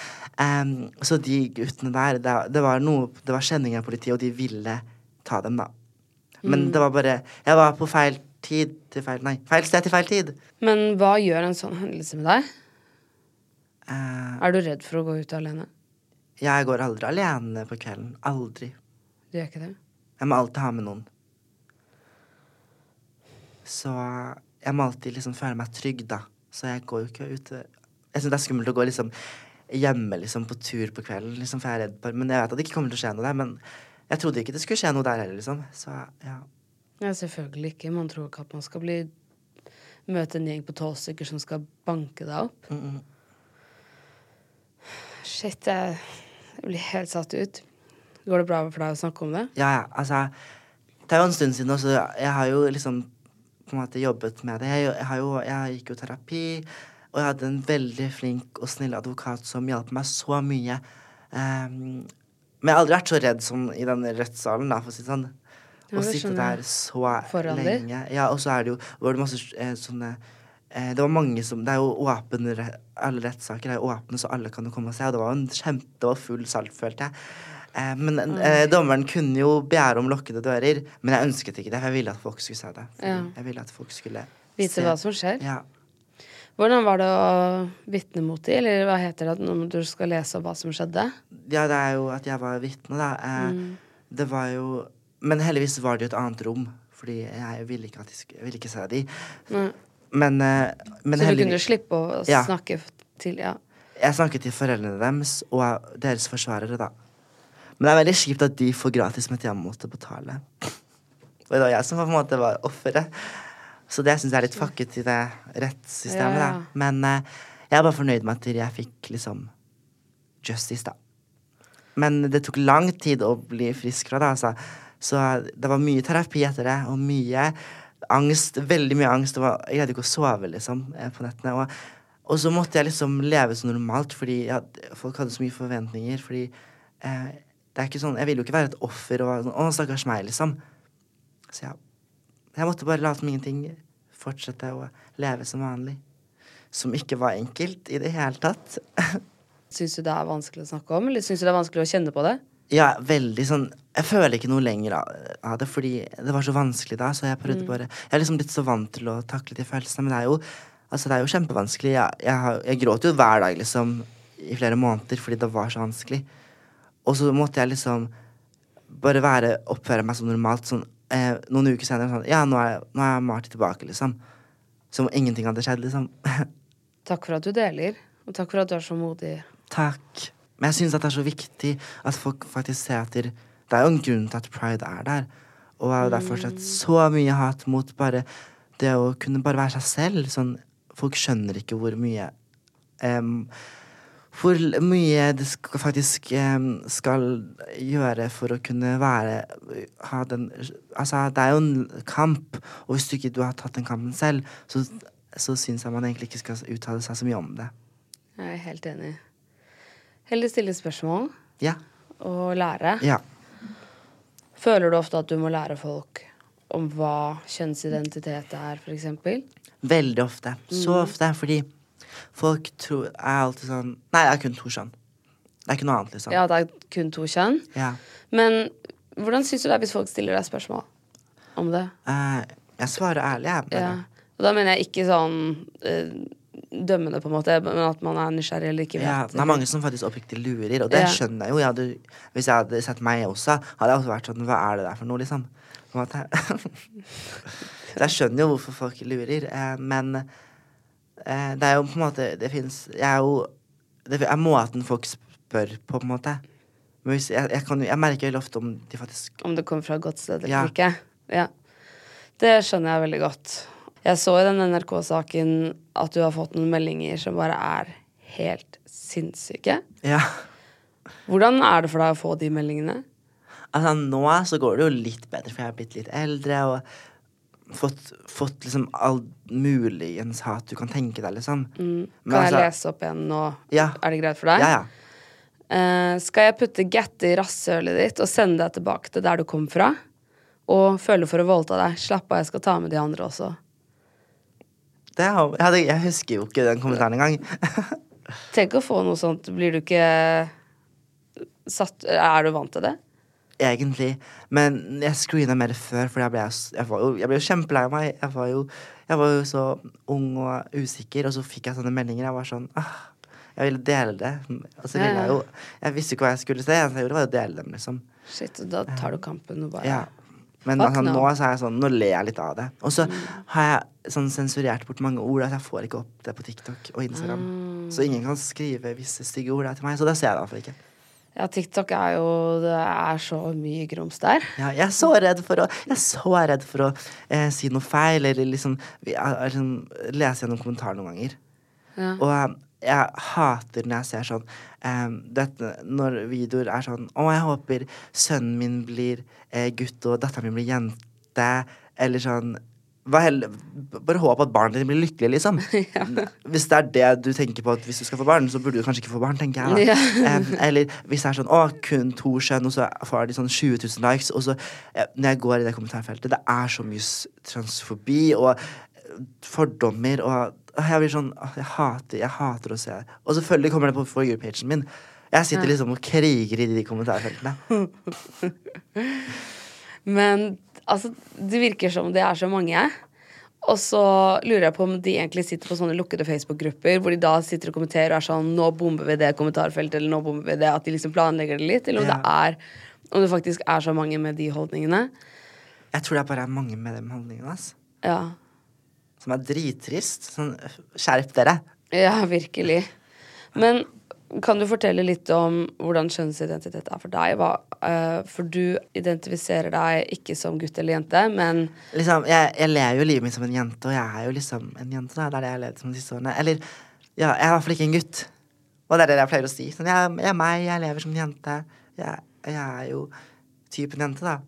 B: um, Så de guttene der, det, det var noe Det var kjenninger av politiet, og de ville ta dem, da. Men
A: Mm.
B: det var bare Jeg var på feil tid til feil Nei, feil sted til feil tid.
A: Men hva gjør en sånn hendelse med deg?
B: Uh,
A: Er du redd for å gå ut alene?
B: jeg går aldri alene på kvelden. Aldri.
A: Du gjør ikke det?
B: Jeg må alltid ha med noen. Så jeg må alltid liksom føle meg trygg, da. Så jeg går jo ikke ut Jeg syns det er skummelt å gå liksom hjemme liksom på tur på kvelden, liksom, for jeg er redd for Men jeg vet at det ikke kommer til å skje noe der. Men jeg trodde ikke det skulle skje noe der heller, liksom. Så ja.
A: Ja, selvfølgelig ikke. Man tror ikke at man skal bli møte en gjeng på tolv stykker som skal banke deg opp.
B: Mm -mm.
A: Shit, jeg, jeg blir helt satt ut. Går det bra for deg å snakke om det?
B: Ja, ja, altså Det er jo en stund siden også. Jeg har jo liksom på en måte jobbet med det. Jeg, jeg, har jo, jeg gikk jo terapi, og jeg hadde en veldig flink og snill advokat som hjalp meg så mye. Um, men jeg har aldri vært så redd som i den rettssalen, da, for å si det sånn. Å sitte der så
A: Foran deg?
B: lenge. Ja, og så er det jo var det masse eh, sånne eh, Det var mange som Det er jo åpne Alle rettssaker er jo åpne, så alle kan jo komme og se. Og det var jo en kjempe Det var full salt, følte jeg. Eh, men eh, dommeren kunne jo begjære om lukkede dører, men jeg ønsket ikke det. For jeg ville at folk skulle se det.
A: Ja.
B: Jeg ville at folk skulle
A: Vite
B: se.
A: hva som skjer?
B: Ja.
A: Hvordan var det å vitne mot dem, eller hva heter det når du skal lese opp hva som skjedde?
B: ja, det er jo at jeg var vitne, da. Eh,
A: Mm.
B: Det var jo Men heldigvis var det jo et annet rom, fordi jeg ville ikke, at jeg ville ikke se de.
A: Nei.
B: Men, eh, men
A: Så du kunne slippe å
B: Ja.
A: snakke til Ja.
B: Jeg snakket til foreldrene deres og deres forsvarere, da. Men det er veldig kjipt at de får gratis, men at jeg måtte betale. Og det var jeg som på en måte var offeret. Så det syns jeg er litt fucket i det rettssystemet,
A: Ja, ja.
B: da. Men eh, jeg er bare fornøyd med at jeg fikk liksom justice, da. Men det tok lang tid å bli frisk fra det, altså. Så det var mye terapi etter det, og mye angst. Veldig mye angst. Var, jeg greide ikke å sove, liksom, eh, på nettene. Og, og så måtte jeg liksom leve så normalt, fordi ja, folk hadde så mye forventninger. Fordi eh, Det er ikke sånn, Jeg ville jo ikke være et offer og være sånn, å, stakkars meg, liksom. Så jeg, jeg måtte bare late som ingenting. Fortsette å leve som vanlig. Som ikke var enkelt i det hele tatt.
A: Syns du det er vanskelig å snakke om, eller syns du det er vanskelig å kjenne på det?
B: Ja, veldig sånn Jeg føler ikke noe lenger av, det, fordi det var så vanskelig da. Så jeg prøvde bare Jeg er liksom blitt så vant til å takle de følelsene, men det er jo, altså, det er jo kjempevanskelig. Jeg, jeg, jeg gråt jo hver dag, liksom, i flere måneder fordi det var så vanskelig. Og så måtte jeg liksom bare være oppføre meg som normalt. Sånn, eh, noen uker senere sånn Ja, nå er, nå er Marty tilbake, liksom. Som om ingenting hadde skjedd, liksom.
A: Takk for at du deler, og takk for at du er så modig.
B: Takk. Men jeg syns det er så viktig at folk faktisk ser at det, det er jo en grunn til at pride er der. Og det er fortsatt så mye hat mot bare det å kunne bare være seg selv. Sånn, folk skjønner ikke hvor mye um, Hvor mye det skal, faktisk um, skal gjøre for å kunne være ha den Altså, det er jo en kamp, og hvis du ikke du har tatt den kampen selv, så, så syns jeg man egentlig ikke skal uttale seg så mye om det.
A: Jeg er helt enig. Heller stille spørsmål
B: Ja.
A: og lære.
B: Ja.
A: Føler du ofte at du må lære folk om hva kjønnsidentitet er, f.eks.?
B: Veldig ofte. Så ofte. Fordi folk tror er alltid sånn Nei, det er kun to kjønn. Det er ikke noe annet, liksom.
A: Ja, det er kun to kjønn.
B: Ja.
A: Men hvordan syns du det er hvis folk stiller deg spørsmål om det?
B: Uh, jeg svarer ærlig, jeg. Bare.
A: Ja. Og da mener jeg ikke sånn eh, dømmende, på en måte, men at man er nysgjerrig eller ikke vet.
B: Ja, det er mange som faktisk oppriktig lurer, og det
A: Ja.
B: skjønner jeg jo. Jeg hadde, hvis jeg hadde sett meg også, hadde jeg også vært sånn Hva er det der for noe, liksom? Så jeg skjønner jo hvorfor folk lurer, eh, men eh, det er jo på en måte Det fins Jeg er jo Det er måten folk spør på, på en måte. Men hvis, jeg, jeg, kan, jeg merker veldig ofte om de faktisk
A: Om det kommer fra et godt sted eller
B: Ja.
A: ikke. Ja. Det skjønner jeg veldig godt. Jeg så i den NRK-saken at du har fått noen meldinger som bare er helt sinnssyke.
B: Ja.
A: Hvordan er det for deg å få de meldingene?
B: Altså, nå så går det jo litt bedre, for jeg er blitt litt eldre og fått, fått liksom all muligens hat du kan tenke deg, liksom. Mm.
A: Kan jeg
B: altså-
A: lese opp igjen nå?
B: Ja.
A: Er det greit for deg?
B: Ja, ja.
A: Uh, skal jeg putte gatte i rasshølet ditt og sende deg tilbake til der du kom fra? Og føle for å voldta deg? Slapp av, jeg skal ta med de andre også.
B: Har, jeg, jeg husker jo ikke den kommentaren engang.
A: Tenk å få noe sånt. Blir du ikke satt Er du vant til det?
B: Egentlig. Men jeg screena mer før, for jeg ble, jeg jo, jeg ble jo kjempelei meg. Jeg var, jo, jeg var jo så ung og usikker, og så fikk jeg sånne meldinger. Jeg var sånn ah, Jeg ville dele det. Og så ville jeg jo Jeg visste ikke hva jeg skulle se. Det jeg gjorde, var å dele dem, liksom.
A: Shit, da tar du kampen og bare
B: Ja. Men altså, nå så er jeg sånn Nå ler jeg litt av det. Og så har jeg sånn sensurert bort mange ord at jeg får ikke opp det på TikTok og Instagram.
A: Mm.
B: Så ingen kan skrive visse stygge ord der til meg. Så det ser jeg i hvert fall ikke.
A: Ja, TikTok er jo Det er så mye grums der.
B: Ja, jeg er så redd for å, så redd for å eh, si noe feil, eller liksom, jeg, liksom lese gjennom kommentarer noen ganger.
A: Ja.
B: Og jeg hater når jeg ser sånn um, dette, Når videoer er sånn Å, jeg håper sønnen min blir eh, gutt, og datteren min blir jente. Eller sånn hva hell, Bare håp at barnet ditt blir lykkelig, liksom. Hvis det er det du tenker på hvis du skal få barn, så burde du kanskje ikke få barn, tenker jeg da. um, eller hvis det er sånn å, kun to skjønn, og så får de sånn 20 000 likes, og så ja, Når jeg går i det kommentarfeltet, det er så mye transfobi og fordommer og jeg blir sånn jeg hater, jeg hater å se. Og selvfølgelig kommer det på For you-pagen min. Jeg sitter liksom og kriger i de kommentarfeltene.
A: Men altså, det virker som det er så mange. Og så lurer jeg på om de egentlig sitter på sånne lukkede Facebook-grupper hvor de da sitter og kommenterer og er sånn Nå bomber vi det kommentarfeltet, eller nå bomber vi det. At de liksom planlegger det litt. Eller om
B: Ja.
A: det er Om det faktisk er så mange med de holdningene.
B: Jeg tror det bare er mange med de holdningene ass,
A: Ja.
B: Som er drittrist. Sånn, skjerp dere.
A: Ja, virkelig. Men kan du fortelle litt om hvordan kjønnsidentitet er for deg? Hva, uh, for du identifiserer deg ikke som gutt eller jente, men
B: Liksom, jeg, jeg lever jo livet mitt som en jente, og jeg er jo liksom en jente. Da. Det er det jeg har levd som de siste årene. Eller, ja, jeg er i hvert fall ikke en gutt. Og det er det jeg pleier å si. Sånn, jeg, jeg er meg, jeg lever som en jente. Jeg, jeg er jo typen jente, da.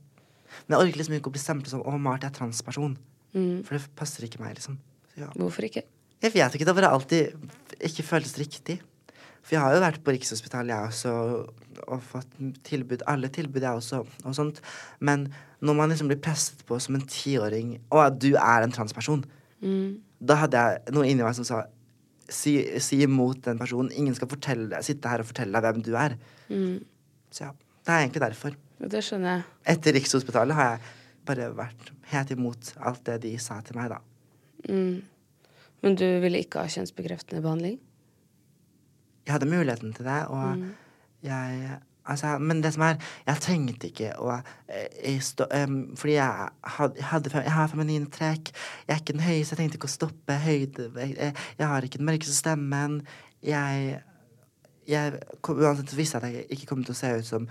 B: Men jeg orker liksom ikke å bli stemplet som 'Å, Mart er transperson'. For det passer ikke meg, liksom. Ja.
A: hvorfor ikke?
B: Jeg vet ikke, det har bare alltid ikke føltes riktig. For jeg har jo vært på Rikshospitalet, jeg også, og fått tilbud, alle tilbud, jeg også, og sånt. Men når man liksom blir presset på som en tiåring Å, du er en transperson. Da hadde jeg noe inni meg som sa si, si imot den personen. Ingen skal fortelle, sitte her og fortelle deg hvem du er. Så ja, det er egentlig derfor.
A: Det skjønner jeg.
B: Etter Rikshospitalet har jeg bare vært helt imot alt det de sa til meg, da.
A: Men du ville ikke ha kjønnsbekreftende behandling?
B: Jeg hadde muligheten til det, og jeg Altså, men det som er Jeg trengte ikke å eh, jeg stå, um, Fordi jeg, had, jeg, hadde, jeg har feminine trekk. Jeg er ikke den høyeste. Jeg trengte ikke å stoppe høyde. Jeg, jeg, jeg har ikke den mørkeste stemmen. Jeg, jeg Uansett visste jeg at jeg ikke kom til å se ut som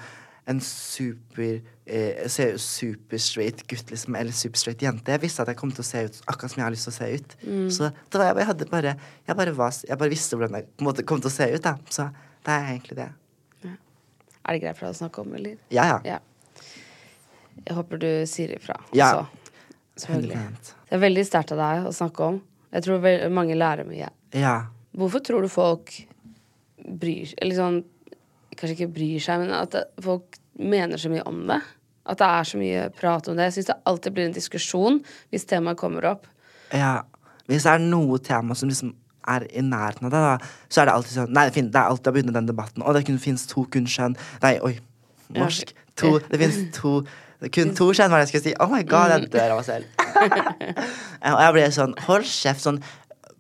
B: en super eh, ser ut super straight gutt, liksom, eller super straight jente. Jeg visste at jeg kom til å se ut akkurat som jeg har lyst til å se ut. Så det var, jeg, hadde bare, jeg, bare var, jeg bare visste hvordan jeg kom til å se ut, da. Så det er egentlig det.
A: Er det greit for deg å snakke om, eller?
B: Ja, ja.
A: Ja. Jeg håper du sier ifra.
B: Ja.
A: også. Selvfølgelig. Det er veldig sterkt av deg å snakke om. Jeg tror mange lærer mye.
B: Ja.
A: Hvorfor tror du folk bryr Eller sånn Kanskje ikke bryr seg, men at folk mener så mye om det? At det er så mye prat om det. Jeg syns det alltid blir en diskusjon hvis temaet kommer opp.
B: ja. Hvis det er noe tema som liksom er i nærheten av det, da, så er det alltid sånn Nei, det, er alltid å begynne den debatten. Å, det fins to kun kjønn Nei, oi. Norsk. To, det fins to kun to kjønn, hva er det jeg skulle si? Oh my god, jeg dør av meg selv. og jeg ble sånn Hold kjeft. Sånn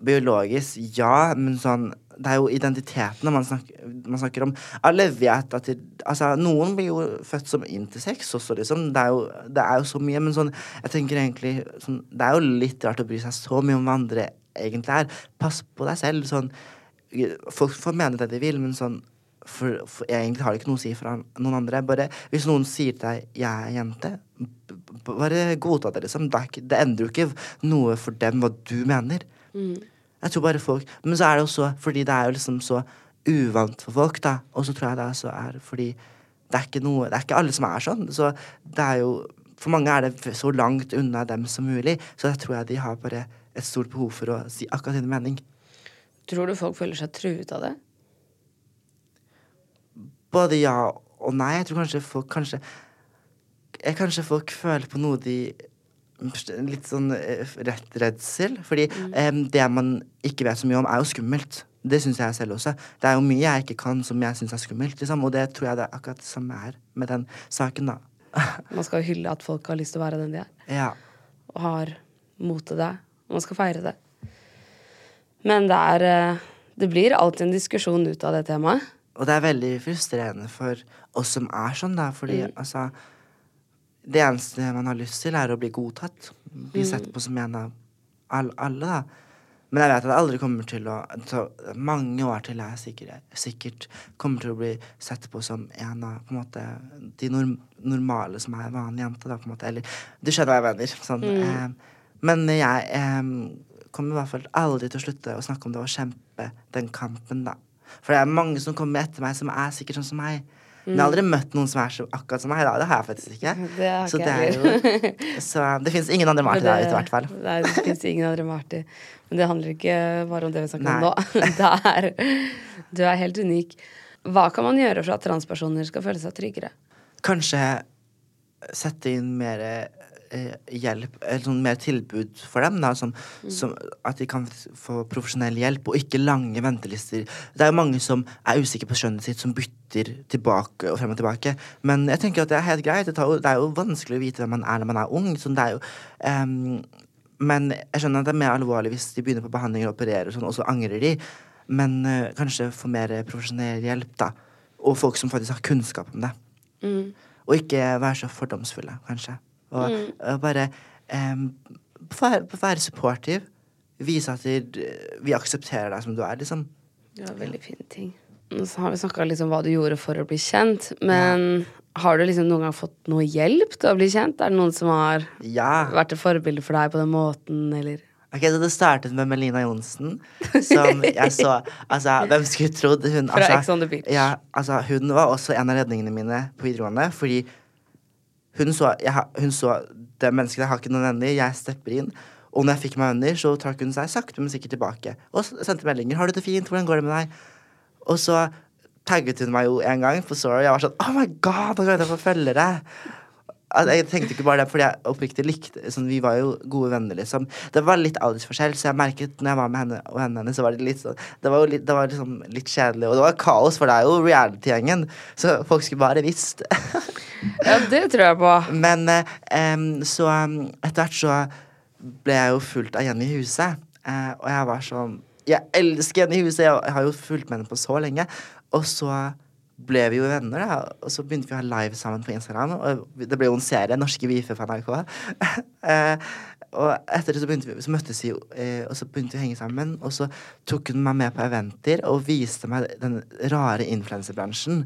B: biologisk, ja, men sånn det er jo identitetene man snakker, man snakker om. Alle vet at de, altså, Noen blir jo født som intersex også, liksom. Det er, jo, det er jo så mye. Men sånn, jeg tenker egentlig sånn, Det er jo litt rart å bry seg så mye om hva andre egentlig er. Pass på deg selv. Sånn, folk får mene det de vil, men sånn for, for egentlig har det ikke noe å si for noen andre. Bare Hvis noen sier til deg 'jeg er jente', bare godta det, liksom. Det, er det endrer jo ikke noe for dem hva du mener. Jeg tror bare folk Men så er det også fordi det er jo liksom så uvant for folk, da. Og så tror jeg det også er fordi det er ikke noe Det er ikke alle som er sånn. Så det er jo For mange er det så langt unna dem som mulig. Så jeg tror jeg de har bare et stort behov for å si akkurat sin mening.
A: Tror du folk føler seg truet av det?
B: Både ja og nei. Jeg tror kanskje folk kanskje jeg, Kanskje folk føler på noe de Litt sånn eh, rett redsel. Fordi eh, det man ikke vet så mye om, er jo skummelt. Det syns jeg selv også. Det er jo mye jeg ikke kan som jeg syns er skummelt. Liksom. Og det tror jeg det er akkurat det samme er med den saken, da.
A: Man skal hylle at folk har lyst til å være den de er.
B: ja.
A: og har mot til det. Og man skal feire det. Men det er eh, Det blir alltid en diskusjon ut av det temaet.
B: Og det er veldig frustrerende for oss som er sånn, da, fordi altså Det eneste man har lyst til, er å bli godtatt. Bli sett på som en av all, alle, da. Men jeg vet at jeg aldri kommer til å ta Mange år til jeg sikkert, sikkert kommer til å bli sett på som en av på en måte, de norm, normale som er vanlige jenter, da, på en måte. Eller du skjønner hva jeg mener. Sånn, eh, men jeg eh, kommer i hvert fall aldri til å slutte å snakke om det og kjempe den kampen, da. For det er mange som kommer etter meg, som er sikkert sånn som meg. Men jeg har aldri møtt noen som er så akkurat som meg. da, Det har jeg faktisk ikke.
A: Det
B: så, det er jo, så det fins ingen andre Marty der ute, i hvert fall.
A: Nei, det fins ingen andre Marty. Men det handler ikke bare om det vi snakker om nå. Det er, du er helt unik. Hva kan man gjøre for at transpersoner skal føle seg tryggere?
B: Kanskje sette inn mer hjelp, eller sånn mer tilbud for dem. Da, som, som at de kan få profesjonell hjelp, og ikke lange ventelister. Det er jo mange som er usikre på skjønnet sitt, som bytter tilbake og frem og tilbake. Men jeg tenker at det er helt greit. Det, jo, det er jo vanskelig å vite hvem man er når man er ung. Sånn, det er jo, ehm, men jeg skjønner at det er mer alvorlig hvis de begynner på behandling og opererer, og sånn, og så angrer de. Men eh, kanskje få mer profesjonell hjelp, da. Og folk som faktisk har kunnskap om det. Og ikke være så fordomsfulle, kanskje. Og og bare um, være, være supportive. Vise at vi aksepterer deg som du er, liksom.
A: Det var veldig fine ting. Så har vi snakka litt om hva du gjorde for å bli kjent, men har du liksom noen gang fått noe hjelp til å bli kjent? Er det noen som har
B: Ja.
A: vært et forbilde for deg på den måten, eller?
B: Ok, så Det startet med Melina Johnsen, som jeg så Altså, hvem skulle trodd hun
A: Fra
B: altså,
A: Ex on the Beach.
B: Ja, altså, hun var også en av redningene mine på videregående, fordi hun så, jeg, hun så det mennesket jeg har ikke noen venner, jeg stepper inn. Og når jeg fikk meg venner, så trakk hun seg sakte, men sikkert tilbake. Og sendte meldinger. 'Har du det fint? Hvordan går det med deg?' Og så tagget hun meg jo en gang for sorry. Jeg var sånn Oh my god, nå kan jeg få følgere! Jeg tenkte ikke bare det fordi jeg oppriktig likte sånn, Vi var jo gode venner, liksom. Det var litt aldersforskjell, så jeg merket når jeg var med henne og henne, henne så var det litt sånn Det var jo litt, det var liksom litt kjedelig, og det var kaos, for det er jo reality-gjengen. Så folk skulle bare visst.
A: Ja, det tror jeg på.
B: Men um, så um, etter hvert så ble jeg jo fulgt av Jenny Huse, uh, og jeg var sånn Jeg elsker Jenny Huse, huset, jeg har jo fulgt med henne på så lenge. Og så ble vi jo venner, da, og så begynte vi å ha live sammen på Instagram. Og det ble jo en serie, Norske Vife på NRK. eh, og etter det så, begynte vi, så møttes vi eh, og så begynte vi å henge sammen. Og så tok hun meg med på eventer og viste meg den rare influenserbransjen.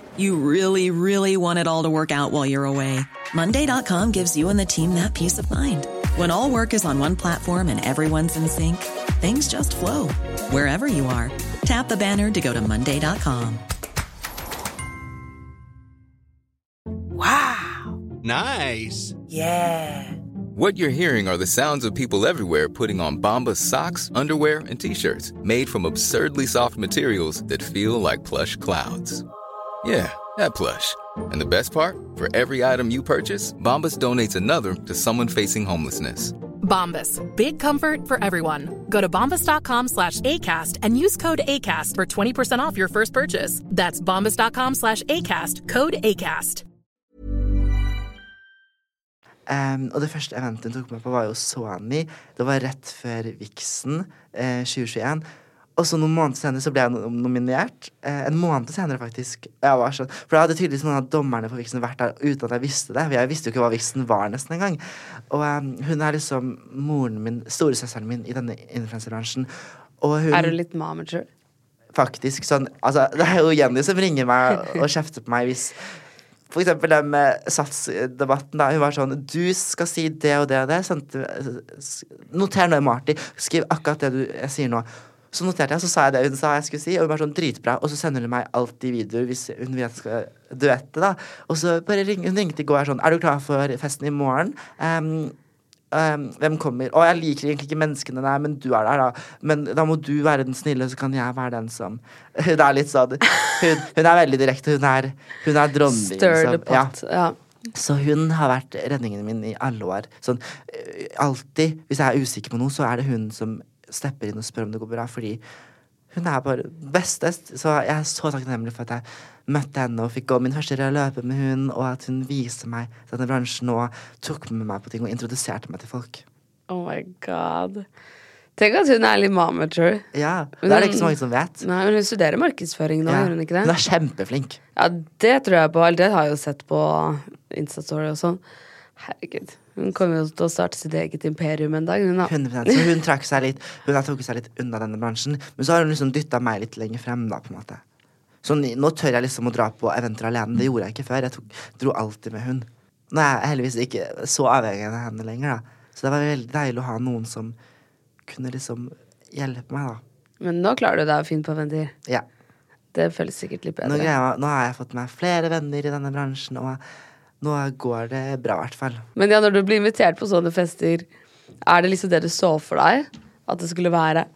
D: You really, really want it all to work out while you're away. Monday.com gives you and the team that peace of mind. When all work is on one platform and everyone's in sync, things just flow wherever you are. Tap the banner to go to Monday.com. Wow!
E: Nice. Yeah!
F: What you're hearing are the sounds of people everywhere putting on Bombas socks, underwear, and t-shirts made from absurdly soft materials that feel like plush clouds. Yeah, that plush. And the best part? For every item you purchase, Bombas donates another to someone facing homelessness.
G: Bombas. Big comfort for everyone. Go to bombas.com slash ACAST and use code ACAST for 20% off your first purchase. That's bombas.com slash ACAST. Code ACAST.
B: Em, og det første eventet hun tok meg på, var jo Sony. Det var rett før Vixen eh, 2021. Og så noen måneder senere så ble jeg nominert. Eh, en måned senere, faktisk. Jeg var sånn, for da hadde tydeligvis noen av dommerne på Vixen vært der uten at jeg visste det. Jeg visste jo ikke hva Vixen var nesten engang. Og um, hun er liksom moren min, storesøsteren min i denne influenserbransjen.
A: Er du litt mamager?
B: faktisk sånn Altså, det er jo Jenny som ringer meg og kjefter på meg hvis For eksempel den med satsdebatten, da. Hun var sånn Du skal si det og det og det. Noter nå, Marty. Skriv akkurat det du sier nå. Så noterte jeg, så sa jeg det hun sa jeg skulle si, og hun var sånn dritbra. Og så sender hun meg alltid videoer hvis hun vet jeg skal duette, da. Og så bare ring, hun ringte i går sånn Er du klar for festen i morgen? Um, um, hvem kommer? Å, jeg liker egentlig ikke menneskene der, men du er der, da. Men da må du være den snille, så kan jeg være den som Det er litt sånn Hun, hun er veldig direkte. Hun er, hun er dronning.
A: Stir the
B: liksom. Ja.
A: Ja.
B: Så hun har vært redningen min i alle år. Sånn, øh, alltid, hvis jeg er usikker på noe, så er det hun som stepper inn og spør om det går bra, fordi hun er bare bestest. Så jeg er så takknemlig for at jeg møtte henne og fikk gå min første løpe med hun, og at hun viste meg denne bransjen og tok med meg på ting og introduserte meg til folk.
A: Oh my god. Tenk at hun er litt mamager.
B: Ja, Det er det ikke så mange som vet.
A: Nei, men Hun studerer markedsføring nå,
B: Ja.
A: gjør hun ikke det?
B: Hun er kjempeflink.
A: Ja, det tror jeg på. Det har jeg jo sett på Instastory og sånn. Herregud. Hun kommer jo til å starte sitt eget imperium en dag, hun da.
B: 100%. Så hun trakk seg litt Hun har trukket seg litt unna denne bransjen. Men så har hun liksom dytta meg litt lenger frem, da, på en måte. Så nå tør jeg liksom å dra på eventer alene. Det gjorde jeg ikke før. Jeg tok, dro alltid med hun. Nå er jeg heldigvis ikke så avhengig av henne lenger, da. Så det var veldig deilig å ha noen som kunne liksom hjelpe meg, da.
A: Men nå klarer du deg fint på eventer?
B: Ja.
A: Det føles sikkert litt
B: Nå,
A: bedre.
B: greier jeg, nå har jeg fått meg flere venner i denne bransjen, og nå går det bra, i hvert fall.
A: Men ja, når du blir invitert på sånne fester, er det liksom det du så for deg? At det skulle være?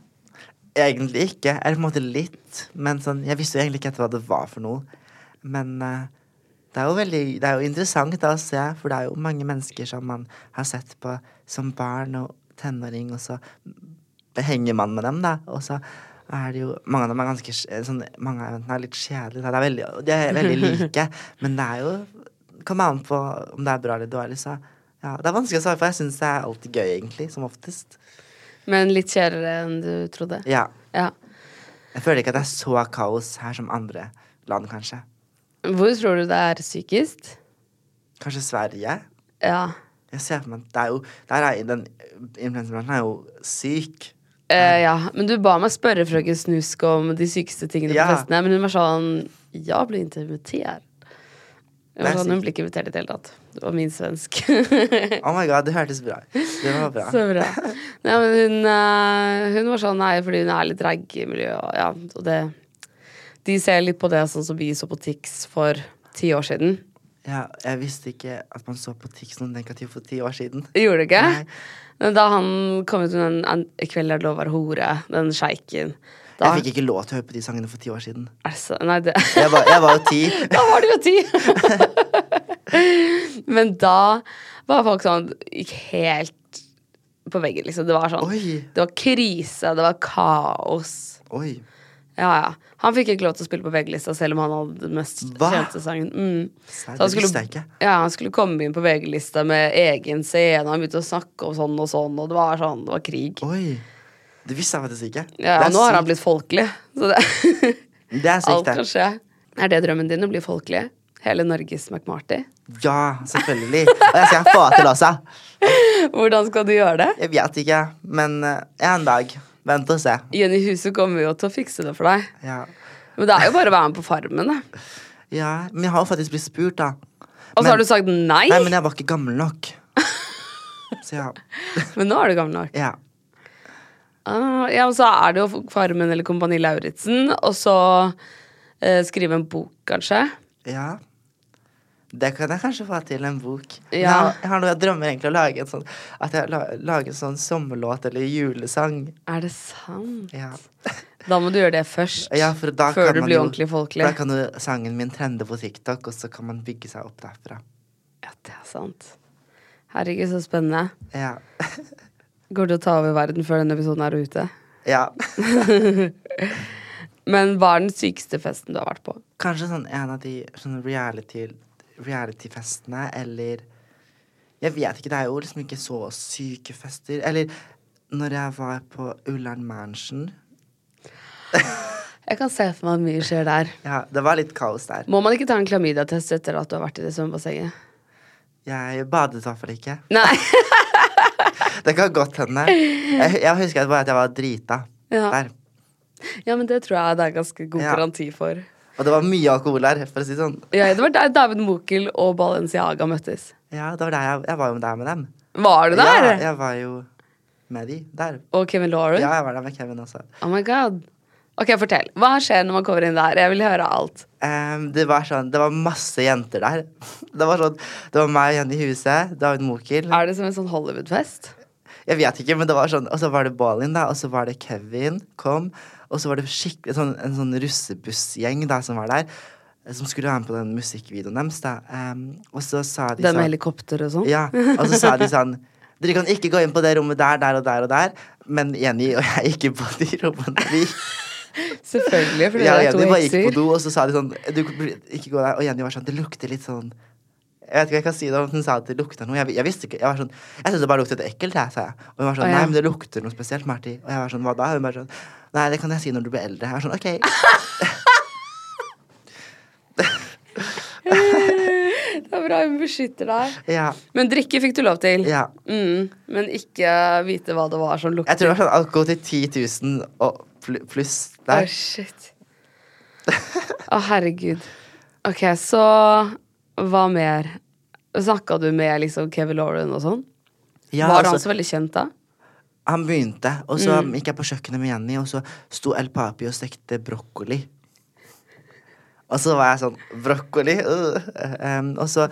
B: Egentlig ikke. Eller på en måte litt. Men sånn, jeg visste jo egentlig ikke hva det var for noe. Men uh, det er jo veldig Det er jo interessant da å se, for det er jo mange mennesker som man har sett på som barn og tenåring, og så henger man med dem, da. Og så er det jo Mange av dem er ganske sånn, Mange av eventene er litt kjedelige. Det er veldig, de er veldig like, men det er jo Kommer an på om det er bra eller dårlig, så ja, Det er vanskelig å svare, for jeg syns det er alltid gøy, egentlig. Som oftest.
A: Men litt kjedeligere enn du trodde?
B: Ja.
A: Ja.
B: Jeg føler ikke at det er så kaos her som andre land, kanskje.
A: Hvor tror du det er sykest?
B: Kanskje Sverige?
A: Ja.
B: Jeg ser for meg at det er jo der er, Den influenserbransjen er jo syk.
A: Eh, ja, men du ba meg spørre frøken Snusk om de sykeste tingene
B: Ja.
A: på festene. Men hun var sånn Jeg ikke invitert.
B: Er
A: var sånn, hun blir ikke invitert i det hele tatt. Det var min svensk.
B: Oh my god, det hørtes bra. Det var bra.
A: Så bra. Nei, men hun, eh, hun var sånn nei, fordi hun er litt drag i miljøet. Og, ja, og det, de ser litt på det sånn som vi så på Tix for ti år siden.
B: Ja, jeg visste ikke at man så på Tix noe negativt for ti år siden.
A: Gjorde du ikke?
B: Nei.
A: Men Da han kom ut med den en, 'I kveld er det lov å være hore', den sjeiken da,
B: Jeg fikk ikke lov til å høre på de sangene for ti år siden.
A: Altså, Nei, det
B: Jeg var, jeg var jo ti.
A: Da var det jo ti! Men da var folk sånn Gikk helt på veggen, liksom. Det var sånn
B: Oi.
A: Det var krise, det var kaos.
B: Oi.
A: Ja, ja. Han fikk ikke lov til å spille på VG-lista selv om han hadde den mest
B: Hva?
A: kjente sangen. Mm. Så han skulle, ja, han skulle komme inn på VG-lista med egen scene, han begynte å snakke om sånn og sånn, og det var sånn, det var krig.
B: Oi. Det visste jeg faktisk ikke.
A: Ja, nå har han blitt folkelig. Så det,
B: Det er sykt,
A: alt kan
B: det.
A: skje. Er det drømmen din å bli folkelig? Hele Norges McMarty?
B: Ja, selvfølgelig. Og jeg skal få til også.
A: Hvordan skal du gjøre det?
B: Jeg vet ikke, men eh, en dag. Vent og se.
A: Jenny Huset kommer jo til å fikse det for deg.
B: Ja.
A: Men det er jo bare å være med på Farmen, da.
B: ja. Men jeg har jo faktisk blitt spurt, da.
A: Og så
B: Men-
A: har du sagt nei,
B: Nei, men jeg var ikke gammel nok. Så ja.
A: men nå er du gammel nok.
B: ja.
A: Ah, ja, og så er det jo Farmen eller Kompani Lauritzen, og så uh, skrive en bok, kanskje.
B: Ja. Det kan jeg kanskje få til, en bok.
A: Ja.
B: Jeg, har, jeg har noe jeg drømmer egentlig å lage en sånn At jeg la, lager en sånn sommerlåt eller julesang.
A: Er det sant?
B: Ja.
A: Da må du gjøre det først.
B: Ja,
A: før
B: kan
A: du blir
B: jo-
A: ordentlig
B: For
A: folkelig.
B: da kan jo sangen min trende på TikTok, og så kan man bygge seg opp derfra.
A: Ja, det er sant. Herregud, så spennende.
B: Ja.
A: Går til å ta over verden før denne episoden er ute.
B: ja.
A: Men hva er den sykeste festen du har vært på?
B: Kanskje sånn en av de sånn reality reality-festene, eller Jeg vet ikke, det er jo liksom ikke så syke fester. Eller når jeg var på Ullern Mansion
A: Jeg kan se for meg at mye skjer der.
B: Ja, det var litt kaos der.
A: Må man ikke ta en klamydia-test etter at du har vært i det svømmebassenget?
B: Jeg badet i hvert fall ikke.
A: Nei.
B: Det kan godt hende. Jeg, jeg husker bare at jeg var drita
A: Ja.
B: der.
A: ja, men det tror jeg det er ganske god
B: Ja.
A: garanti for.
B: Og det var mye alkohol der, for å si det sånn.
A: Ja, det var der David Mokel og Balenciaga møttes.
B: Ja, det var der jeg, jeg var jo der med dem.
A: Var du der?
B: Ja, jeg var jo med de der.
A: Og Kevin Lauren?
B: Ja, jeg var der med Kevin også.
A: Oh my god. Ok, fortell. Hva skjer når man kommer inn der? Jeg vil høre alt.
B: Um, det var sånn, det var masse jenter der. Det var sånn, det var meg og Jenny Huset, David Mokel.
A: Er det som en sånn Hollywood-fest?
B: Jeg vet ikke, men det var sånn, og så var det Balin da, og så var det Kevin kom, og så var det skikkelig sånn, en sånn russebussgjeng da, som var der, som skulle være med på den musikkvideoen deres da. Um, og så sa de sånn
A: Den med
B: sånn,
A: helikopter og sånn?
B: ja, og så sa de sånn, dere kan ikke gå inn på det rommet der, der og der og der, men Jenny og jeg gikk på de rommene. Vi,
A: Selvfølgelig, for
B: ja,
A: dere er to
B: Jenny bare gikk på do, og så sa de sånn, du ikke gå der, og Jenny var sånn, det lukter litt sånn, jeg vet ikke hva jeg kan si da, hun sa at det lukter noe. Jeg, jeg visste ikke, jeg var sånn, jeg synes det bare luktet ekkelt, jeg, sa jeg. Og hun var sånn,
A: Å, ja.
B: nei, men det lukter noe spesielt, Marti. Og jeg var sånn, hva da? Hun bare sånn, nei, det kan jeg si når du blir eldre. Jeg var sånn, ok.
A: Det er bra hun beskytter deg.
B: Ja,
A: Men drikke fikk du lov til.
B: ja.
A: Mm, men ikke vite hva det var som lukter.
B: Jeg tror det var sånn alkohol til 10 000 og pl- der.
A: Å,
B: der.
A: shit. Å, herregud. Ok, så hva mer? Snakka du med liksom Kevin Lauren og sånn?
B: Ja,
A: var han
B: altså,
A: så veldig kjent da?
B: han begynte, og så
A: Mm.
B: gikk jeg på kjøkkenet med Jenny, og så sto El Papi og stekte brokkoli. Og så var jeg sånn Brokkoli? Uh, um, og så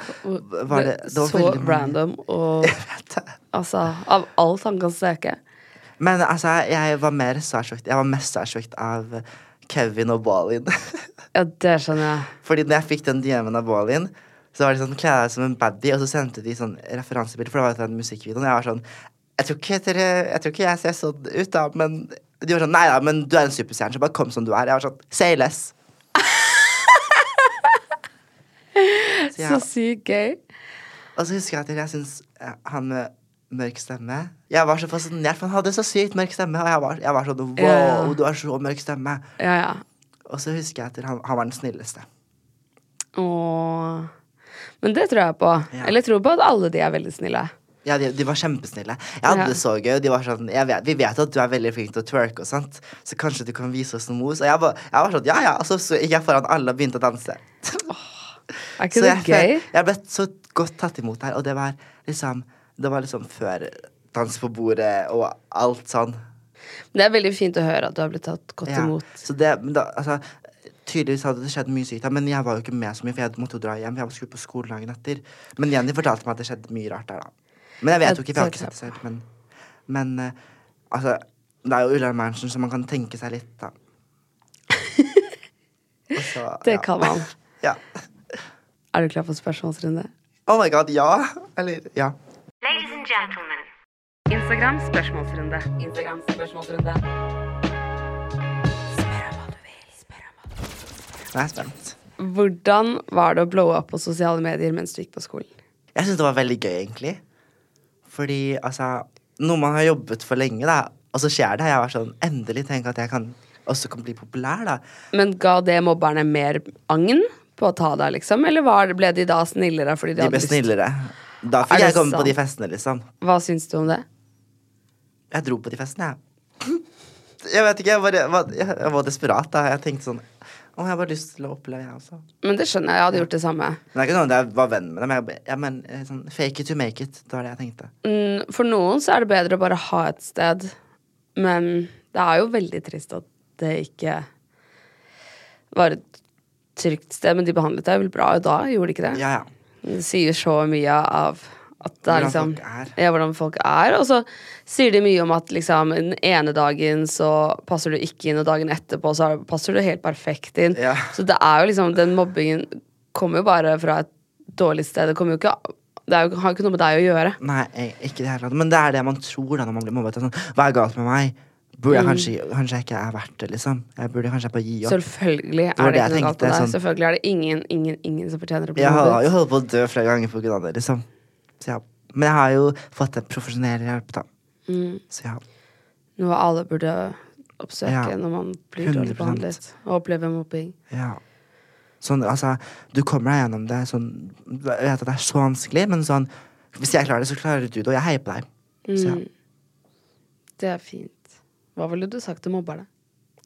B: var det, det var
A: så random og Altså, av alt han kan steke.
B: Men altså, jeg var mer starstruck. Jeg var mest starstruck av Kevin og Balin.
A: Ja, det skjønner jeg.
B: Fordi når jeg fikk den DM-en av Balin, så var de sånn, kle deg som en baddie, og så sendte de sånn referansebilder, for det var jo den musikkvideoen. Jeg var sånn jeg tror, ikke dere, jeg tror ikke jeg ser sånn ut, da, men de var sånn Nei da, men du er en superstjerne, så bare kom som du er. Jeg var sånn Say less. Så
A: Så sykt gøy.
B: og så husker jeg at jeg syns eh, han med mørk stemme Jeg var så fascinert, for han hadde så sykt mørk stemme, og jeg var, jeg var sånn Wow,
A: Ja.
B: du har så mørk stemme.
A: Ja, ja.
B: Og så husker jeg at han, han var den snilleste.
A: Åh. Men det tror jeg på. Eller jeg tror på at alle de er veldig snille.
B: Ja, de, de var kjempesnille. Jeg hadde det så gøy. De var sånn, vet, vi vet at du er veldig flink til å twerke og sånt, så kanskje du kan vise oss noe mos?' Og jeg var, jeg var sånn, ja ja. Og så, så gikk jeg foran alle og begynte å danse.
A: Er ikke
B: så
A: det
B: jeg,
A: gøy?
B: jeg ble så godt tatt imot der, og det var liksom Det var liksom før dans på bordet og alt sånn.
A: Det er veldig fint å høre at du har blitt tatt godt
B: Ja,
A: imot.
B: Så det, men da, altså, tydeligvis hadde det skjedd mye sykt, men jeg var jo ikke med så mye, for jeg måtte jo dra hjem. Jeg skulle på skolen dagen etter. Men Jenny fortalte meg at det skjedde mye rart der, da. Men jeg vet jo ikke, for jeg har ikke sett det selv. Men, men uh, altså, det er jo Ullern Mansion, så man kan tenke seg litt, da. Så,
A: Det
B: ja.
A: kan man.
B: Ja.
A: Er du klar for spørsmålsrunde?
B: Oh my god, ja. Eller ja.
H: And gentlemen.
A: Instagram spørsmålsrunde. Instagram spørsmålsrunde.
B: Nå er jeg spent.
A: Hvordan var det å blowe opp på sosiale medier mens du gikk på skolen?
B: Jeg syns det var veldig gøy, egentlig. Fordi altså Noe man har jobbet for lenge, da, og så skjer det. Jeg var sånn Endelig tenk at jeg kan også kan bli populær, da.
A: Men ga det mobberne mer agn på å ta deg, liksom? Eller var, ble de da snillere fordi de,
B: De
A: hadde
B: ble
A: lyst?
B: snillere. Da fikk jeg komme på de festene, liksom.
A: Hva syns du om det?
B: Jeg dro på de festene, jeg. Jeg vet ikke, jeg, bare, var, jeg, jeg var desperat, da. Jeg tenkte sånn Å, jeg har bare lyst til å oppleve, jeg også.
A: Men det skjønner jeg, jeg hadde gjort det samme.
B: Men det er ikke noe jeg var venn med dem. Jeg, jeg, men, eh, sånn, fake it to make it. Det var det jeg tenkte.
A: Mm, For noen så er det bedre å bare ha et sted, men det er jo veldig trist at det ikke var et trygt sted. Men de behandlet deg vel bra da, gjorde de ikke det?
B: Ja, ja.
A: Det sier så mye av
B: Hvordan
A: liksom
B: folk.
A: Ja, hvordan folk er. Og så sier de mye om at liksom den ene dagen så passer du ikke inn, og dagen etterpå så er- passer du helt perfekt inn.
B: Ja.
A: Så det er jo liksom Den mobbingen kommer jo bare fra et dårlig sted. Det kommer jo ikke Det jo, har jo ikke noe med deg å gjøre.
B: Nei, ikke det hele. Men det er det man tror da når man blir mobbet. Sånn, Hva er galt med meg? Burde jeg
A: Mm.
B: kanskje, kanskje jeg ikke er verdt det, liksom? Jeg burde kanskje bare gi opp.
A: Selvfølgelig er det
B: det
A: ikke noe galt med deg.
B: sånn-
A: Selvfølgelig er det ingen, ingen, ingen som fortjener å bli
B: Jeg har jo holdt på å dø flere ganger på grunn av det, liksom. Så ja. Men jeg har jo fått en profesjonell hjelp, da.
A: Mm.
B: Så ja.
A: Noe alle burde oppsøke
B: Ja,
A: når man blir dårlig
B: 100%.
A: behandlet og opplever mobbing.
B: ja. Sånn, altså, du kommer deg gjennom det. Sånn, jeg vet at det er så vanskelig, men sånn Hvis jeg klarer det, så klarer du det, og jeg heier på deg. Så ja.
A: Mm. Det er fint. Hva ville du sagt til mobberne?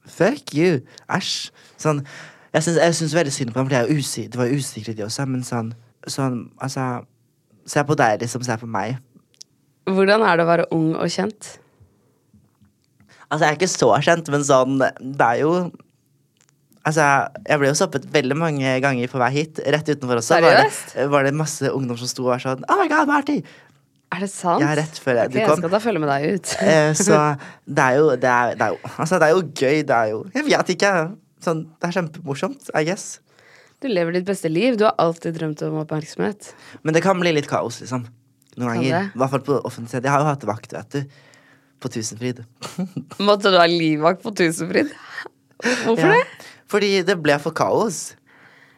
B: Fuck you! Æsj. Sånn, jeg syns, veldig synd på dem, for de er usi de var usikre, de også, men sånn, sånn Altså, se på deg, liksom, se på meg.
A: Hvordan er det å være ung og kjent?
B: Altså, jeg er ikke så kjent, men sånn Det er jo Altså, jeg ble jo stoppet veldig mange ganger på vei hit. Rett utenfor også var det, var det masse ungdom som sto og var sånn Oh my god, Marty!
A: Er det sant?
B: Ja, rett før jeg-
A: Ok,
B: du
A: jeg skal da følge med deg ut.
B: Eh, så det er jo det er, det er jo Altså, det er jo gøy. Det er jo Jeg vet ikke. Sånn, det er kjempemorsomt, I guess.
A: Du lever ditt beste liv. Du har alltid drømt om oppmerksomhet.
B: Men det kan bli litt kaos, liksom. Noen ganger. I hvert fall på offentlig sted. Jeg har jo hatt vakt, vet du. På Tusenfryd.
A: Måtte du ha livvakt på Tusenfryd? Hvorfor
B: Ja.
A: det?
B: Fordi det ble for kaos.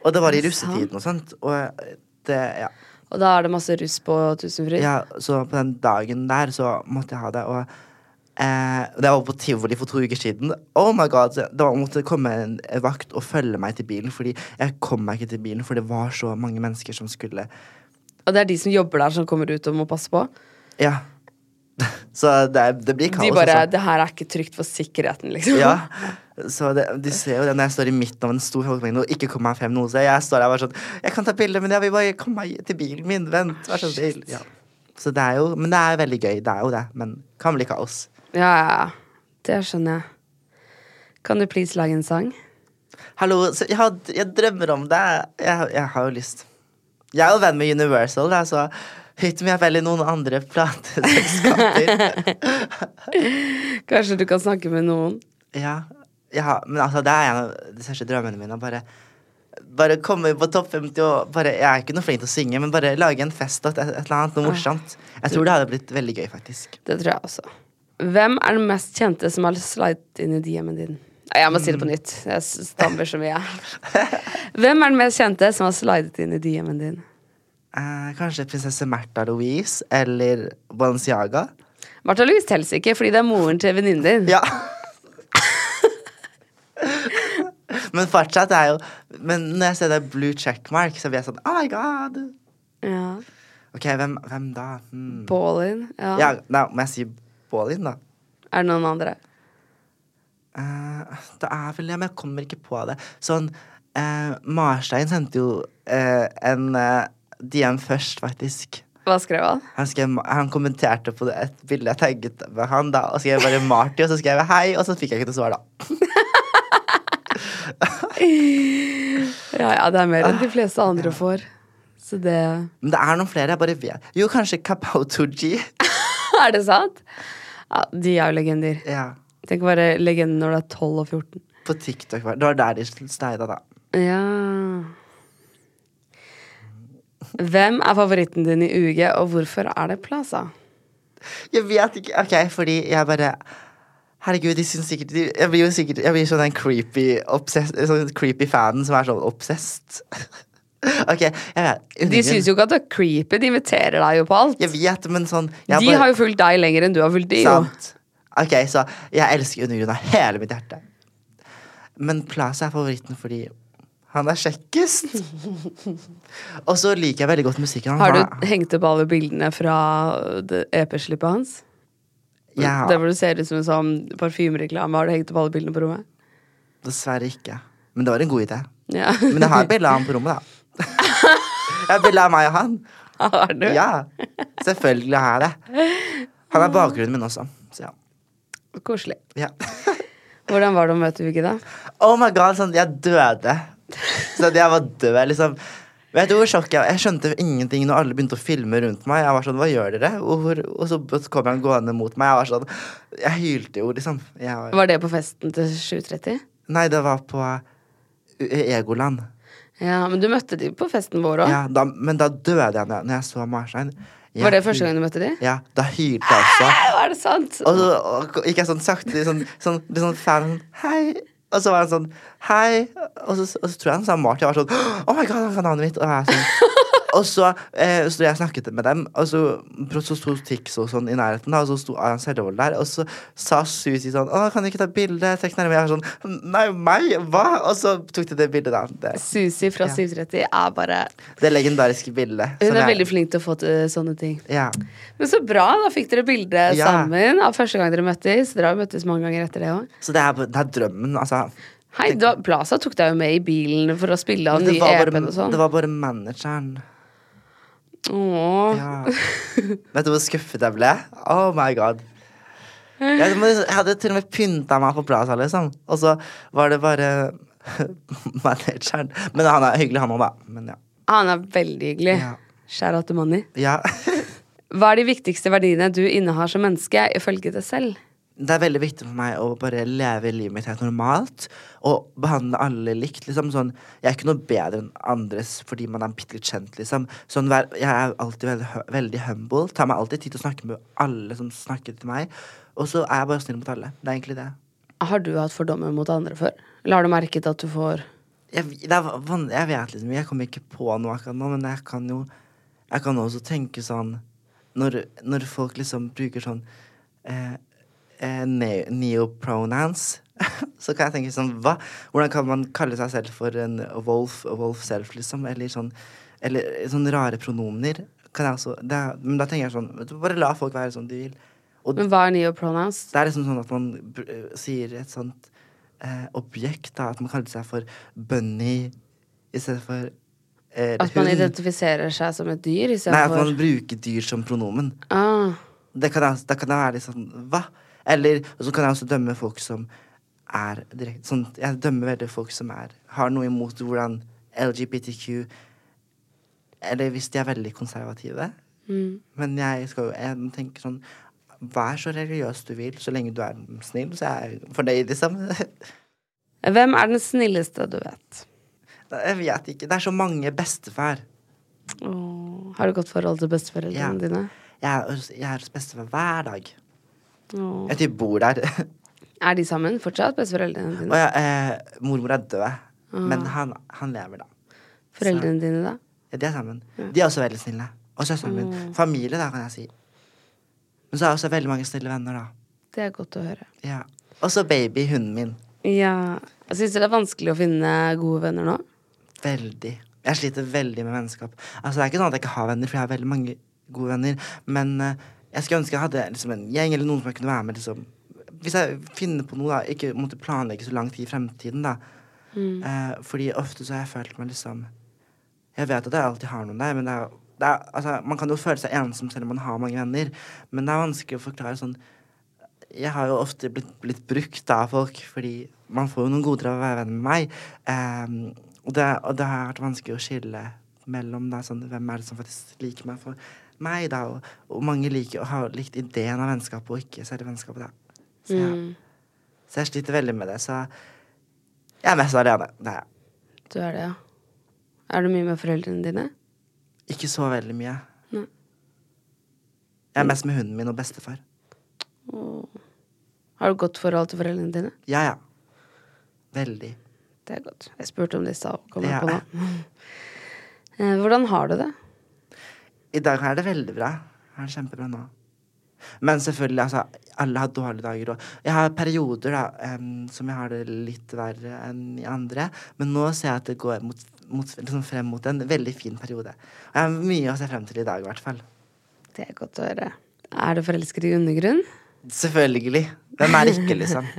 B: Og det var i russetiden og sånt. Og det, ja.
A: Og da er det masse russ på Tusenfryd?
B: ja. Så på den dagen der så måtte jeg ha det. Og eh, det var på tivoli for to uker siden. Oh my god, Det var, måtte komme en vakt og følge meg til bilen, fordi jeg kom meg ikke til bilen, for det var så mange mennesker som skulle
A: Og det er de som jobber der, som kommer ut og må passe på?
B: Ja. Så det, det blir kaos.
A: De bare
B: også.
A: 'Det her er ikke trygt for sikkerheten', liksom.
B: Ja, så det, de ser jo det når jeg står i midten av en stor folkemengde og ikke kommer meg frem noe sted. Jeg står der bare sånn Jeg kan ta bilde, men jeg vil bare komme meg til bilen min. Vent, vær så snill. Ja. Så det er jo Men det er veldig gøy. Det er jo det. Men kan bli kaos.
A: Ja, ja. Det skjønner jeg. Kan du please lage en sang?
B: Hallo, jeg, har, jeg drømmer om det. Jeg, jeg har jo lyst. Jeg er jo venn med Universal, da, så hit me up eller noen andre plateselskaper.
A: Kanskje du kan snakke med noen?
B: ja, ja, men altså, det er en av de største drømmene mine. Bare bare komme på topp 50 og bare Jeg er ikke noe flink til å synge, men bare lage en fest og et, et eller annet, noe morsomt. Jeg tror det hadde blitt veldig gøy, faktisk.
A: Det tror jeg også. Hvem er den mest kjente som har slidet inn i DM-en din? Nei, jeg må si det på nytt. Jeg stammer så mye. Hvem er den mest kjente som har slidet inn i DM-en din?
B: Eh, kanskje prinsesse Märtha Louise eller Balenciaga.
A: Märtha Louise teller ikke, fordi det er moren til venninnen din.
B: Ja. men fortsatt er jo Men når jeg ser det blue checkmark, så blir jeg sånn Oh my god.
A: Ja.
B: Ok, hvem, hvem da? Hmm.
A: Ballin? Ja.
B: Ja, da må jeg si Ballin, da.
A: Er det noen andre?
B: Eh, det er vel det, men jeg kommer ikke på det. Sånn eh, Marstein sendte jo eh, en eh, DM først, faktisk.
A: Hva skrev han?
B: Han, skrev, han kommenterte på et bilde jeg tagget med han, da, og skrev bare Marty, og så skrev jeg hei, og så fikk jeg ikke noe svar, da.
A: Ja, ja, det er mer enn de fleste andre får. Så det
B: Men det er noen flere jeg bare vet. Jo, kanskje Kapautoji.
A: Er det sant? Ja, de er jo legender.
B: Ja.
A: Tenk å være legende når du er 12 og 14.
B: På TikTok. var- Det var der de steida, da.
A: Ja Hvem er favoritten din i UG, og hvorfor er det Plaza?
B: Jeg vet ikke. Ok, fordi jeg bare Herregud, de syns sikkert de, Jeg blir jo sikkert Jeg blir sånn den creepy obsessed, sånn creepy fanen som er sånn obsessed. ok, jeg vet.
A: De syns jo ikke at du er creepy, de inviterer deg jo på alt.
B: Jeg vet, men sånn
A: De
B: bare-
A: har jo fulgt deg lenger enn du har fulgt de, jo.
B: Sant. Ok, så jeg elsker Undergrunn av hele mitt hjerte. Men Plaza er favoritten fordi han er kjekkest. Og så liker jeg veldig godt musikken.
A: Har
B: Han
A: du hengt opp alle bildene fra EP-slippet hans?
B: Ja.
A: Der hvor du ser ut som en sånn parfymereklame. Har du hengt opp alle bildene på rommet?
B: Dessverre ikke. Men det var en god idé.
A: Ja.
B: Men jeg har bilde av han på rommet, da. Jeg har bilde av meg og han.
A: Har du?
B: Ja, selvfølgelig har jeg det. Han er bakgrunnen min også. Så ja.
A: Koselig.
B: ja.
A: Hvordan var det å møte Vigge, da?
B: Oh my god, sånn, jeg døde. Sånn, jeg var død, liksom. Vet du hvor sjokk jeg var? Jeg skjønte ingenting når alle begynte å filme rundt meg. Jeg var sånn, hva gjør dere? Og, Og så kom han gående mot meg. Jeg var sånn, jeg hylte jo, liksom. Var,
A: Var det på festen til 7.30?
B: nei, det var på uh, Egoland.
A: Ja, men du møtte de på festen vår òg.
B: Ja, da, men da døde jeg når når jeg så Marstein. Jeg
A: Var det første gang du møtte de?
B: Ja, da hylte jeg også.
A: Er det sant?
B: Og så og gikk jeg sånn sakte, sånn, sånn, litt sånn fan, sånn, hei. Og så var han sånn, hei. Og så, og så tror jeg han sa Martin. Jeg var sånn, oh my god, han kan navnet mitt. Og, jeg sånn. Og så eh, sto jeg snakket med dem, og så, så sto Tix og sånn i nærheten, og så sto Ayan Selvold der, og så sa Susi sånn, å, kan du ikke ta bilde? Trekk nærmere. Jeg var sånn, nei, meg? Hva? Og så tok de det bildet, da. Det,
A: Susi fra
B: Ja.
A: 730 er bare
B: det legendariske bildet.
A: Hun er
B: jeg-
A: veldig flink til å få til sånne ting.
B: Ja.
A: Men så bra, da fikk dere bilde
B: Ja.
A: sammen av første gang dere møttes. Dere har møttes mange ganger etter det òg.
B: Så det er, det er drømmen, altså.
A: Hei, da, Plaza tok deg jo med i bilen for å spille av
B: bare,
A: EP-en og sånn.
B: det var bare manageren.
A: Åh.
B: Ja. Vet du hvor skuffet jeg ble? Oh my god. Jeg, hadde til og med pynta meg på Plaza, liksom. Og så var det bare manageren. Men han er hyggelig, han òg, da. Men ja.
A: Han er veldig hyggelig.
B: Ja.
A: Out to Money.
B: ja.
A: Hva er de viktigste verdiene du innehar som menneske, ifølge deg selv?
B: Det er veldig viktig for meg å bare leve livet mitt helt normalt. Og behandle alle likt. liksom sånn Jeg er ikke noe bedre enn andres fordi man er bitte litt kjent, liksom. Sånn, jeg er alltid veldig, veldig humble. Tar meg alltid tid til å snakke med alle som snakker til meg. Og så er jeg bare snill mot alle. Det er egentlig det.
A: Har du hatt fordommer mot andre før? Eller har du merket at du får
B: jeg, er jeg vet liksom Jeg kommer ikke på noe akkurat nå, men jeg kan jo Jeg kan også tenke sånn Når, når folk liksom bruker sånn eh, eh, ne- neopronouns, så kan jeg tenke sånn Hva? Hvordan kan man kalle seg selv for en wolf, wolf self, liksom? Eller sånn Eller sånne rare pronomener. Kan jeg også, er, men da tenker jeg sånn Bare la folk være sånn de vil. Og
A: Men hva er neopronouns?
B: det er liksom sånn at man eh, sier et sånt eh, objekt, da. At man kaller seg for bunny i stedet for eh,
A: At man
B: hun.
A: identifiserer seg som et dyr
B: Nei, at
A: man
B: man bruker dyr som pronomen.
A: ah,
B: Det kan jeg, da kan det være litt sånn Hva? Eller og så kan jeg også dømme folk som er direkte sånn, Jeg dømmer veldig folk som er har noe imot hvordan LGBTQ Eller hvis de er veldig konservative.
A: mm.
B: Men jeg skal jo jeg tenker sånn Vær så religiøs du vil, så lenge du er snill, så er fornøyd, liksom.
A: Hvem er den snilleste du vet?
B: Jeg vet ikke. Det er så mange bestefar.
A: Åh, har du godt forhold til besteforeldrene
B: Ja.
A: dine?
B: Jeg er, jeg er hos bestefar hver dag.
A: Åh.
B: Jeg typ bor der.
A: Er de sammen fortsatt, besteforeldrene dine?
B: Ja, eh, mormor er død,
A: Ah.
B: men han, han lever, da.
A: Foreldrene dine, da?
B: Ja, de er sammen. De er også veldig snille. Og søsteren min. Familie, da, kan jeg si. Men så har jeg også veldig mange snille venner, da.
A: Det er godt å høre.
B: Ja. Og så baby, hunden min.
A: Ja. Jeg du det er vanskelig å finne gode venner nå.
B: Veldig. Jeg sliter veldig med vennskap. Altså, det er ikke sånn at jeg ikke har venner, for jeg har veldig mange gode venner. Men eh, jeg skulle ønske jeg hadde liksom, en gjeng eller noen som jeg kunne være med. Liksom. Hvis jeg finner på noe, da, ikke måtte planlegge så lang tid i fremtiden, da. Eh, fordi ofte så har jeg følt meg liksom Jeg vet at jeg alltid har noen der, men det er, det er, altså, man kan jo føle seg ensom selv om man har mange venner. Men det er vanskelig å forklare sånn Jeg har jo ofte blitt, blitt brukt av folk, fordi man får jo noen goder av å være venn med meg. Eh, og, det, og det har vært vanskelig å skille mellom da, sånn, hvem er det som faktisk liker meg for meg, da. Og, og mange liker å har likt ideen av vennskapet, og ikke selve vennskapet, da. Så jeg, så jeg sliter veldig med det. Så jeg er mest alene. Det er jeg.
A: Du er det, ja. Er du mye med foreldrene dine?
B: Ikke så veldig mye.
A: Nei.
B: Jeg er mest med hunden min og bestefar.
A: Har du godt forhold til foreldrene dine?
B: Ja, ja. Veldig.
A: Det er godt. Jeg spurte om det i stad,
B: Ja.
A: Eh, Hvordan har du det?
B: I dag er det veldig bra. Jeg har det kjempebra nå. Men selvfølgelig, altså, alle har dårlige dager. Og jeg har perioder da, um, som jeg har det litt verre enn i andre. Men nå ser jeg at det går mot, mot, liksom frem mot en veldig fin periode. Og jeg har mye å se frem til i dag, i hvert fall.
A: Det er godt å høre. Er du forelsket i undergrunn?
B: Selvfølgelig. Hvem er ikke, liksom?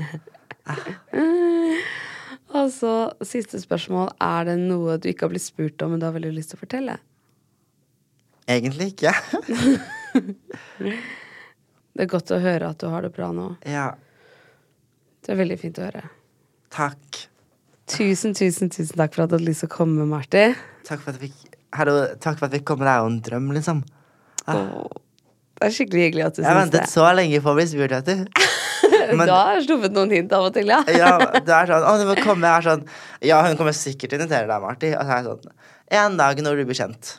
A: Og så siste spørsmål. Er det noe du ikke har blitt spurt om, men du har veldig lyst til å fortelle?
B: Egentlig ikke.
A: Det er godt å høre at du har det bra nå.
B: ja.
A: Det er veldig fint å høre.
B: Takk.
A: Tusen, tusen, tusen takk for at du hadde lyst til å komme, Marti.
B: Takk for at vi, takk for at vi komme. Det er jo en drøm, liksom.
A: Åh, Det er skikkelig hyggelig at du
B: Jeg
A: syns det.
B: ventet så lenge på å bli spurt, etter. Men-
A: Du har sluppet noen hint av og til, ja.
B: Ja, det er sånn Å, du må komme. Jeg er sånn Ja, hun kommer sikkert til å invitere deg, Marti. Og så er jeg sånn En dag når du blir kjent.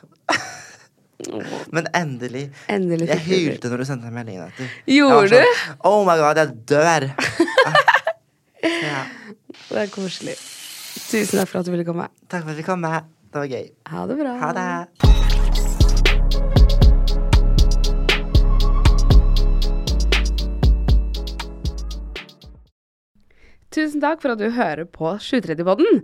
B: Men endelig.
A: Endelig
B: Jeg hylte når du sendte en meldingen. Etter.
A: Gjorde
B: du? sånn, Oh my god, jeg dør. Ja.
A: Det er koselig. Tusen takk for at du ville komme.
B: Takk for at du kom. med. Det var gøy.
A: Ha det bra.
B: Ha det.
A: Tusen takk for at du hører på 730-podden.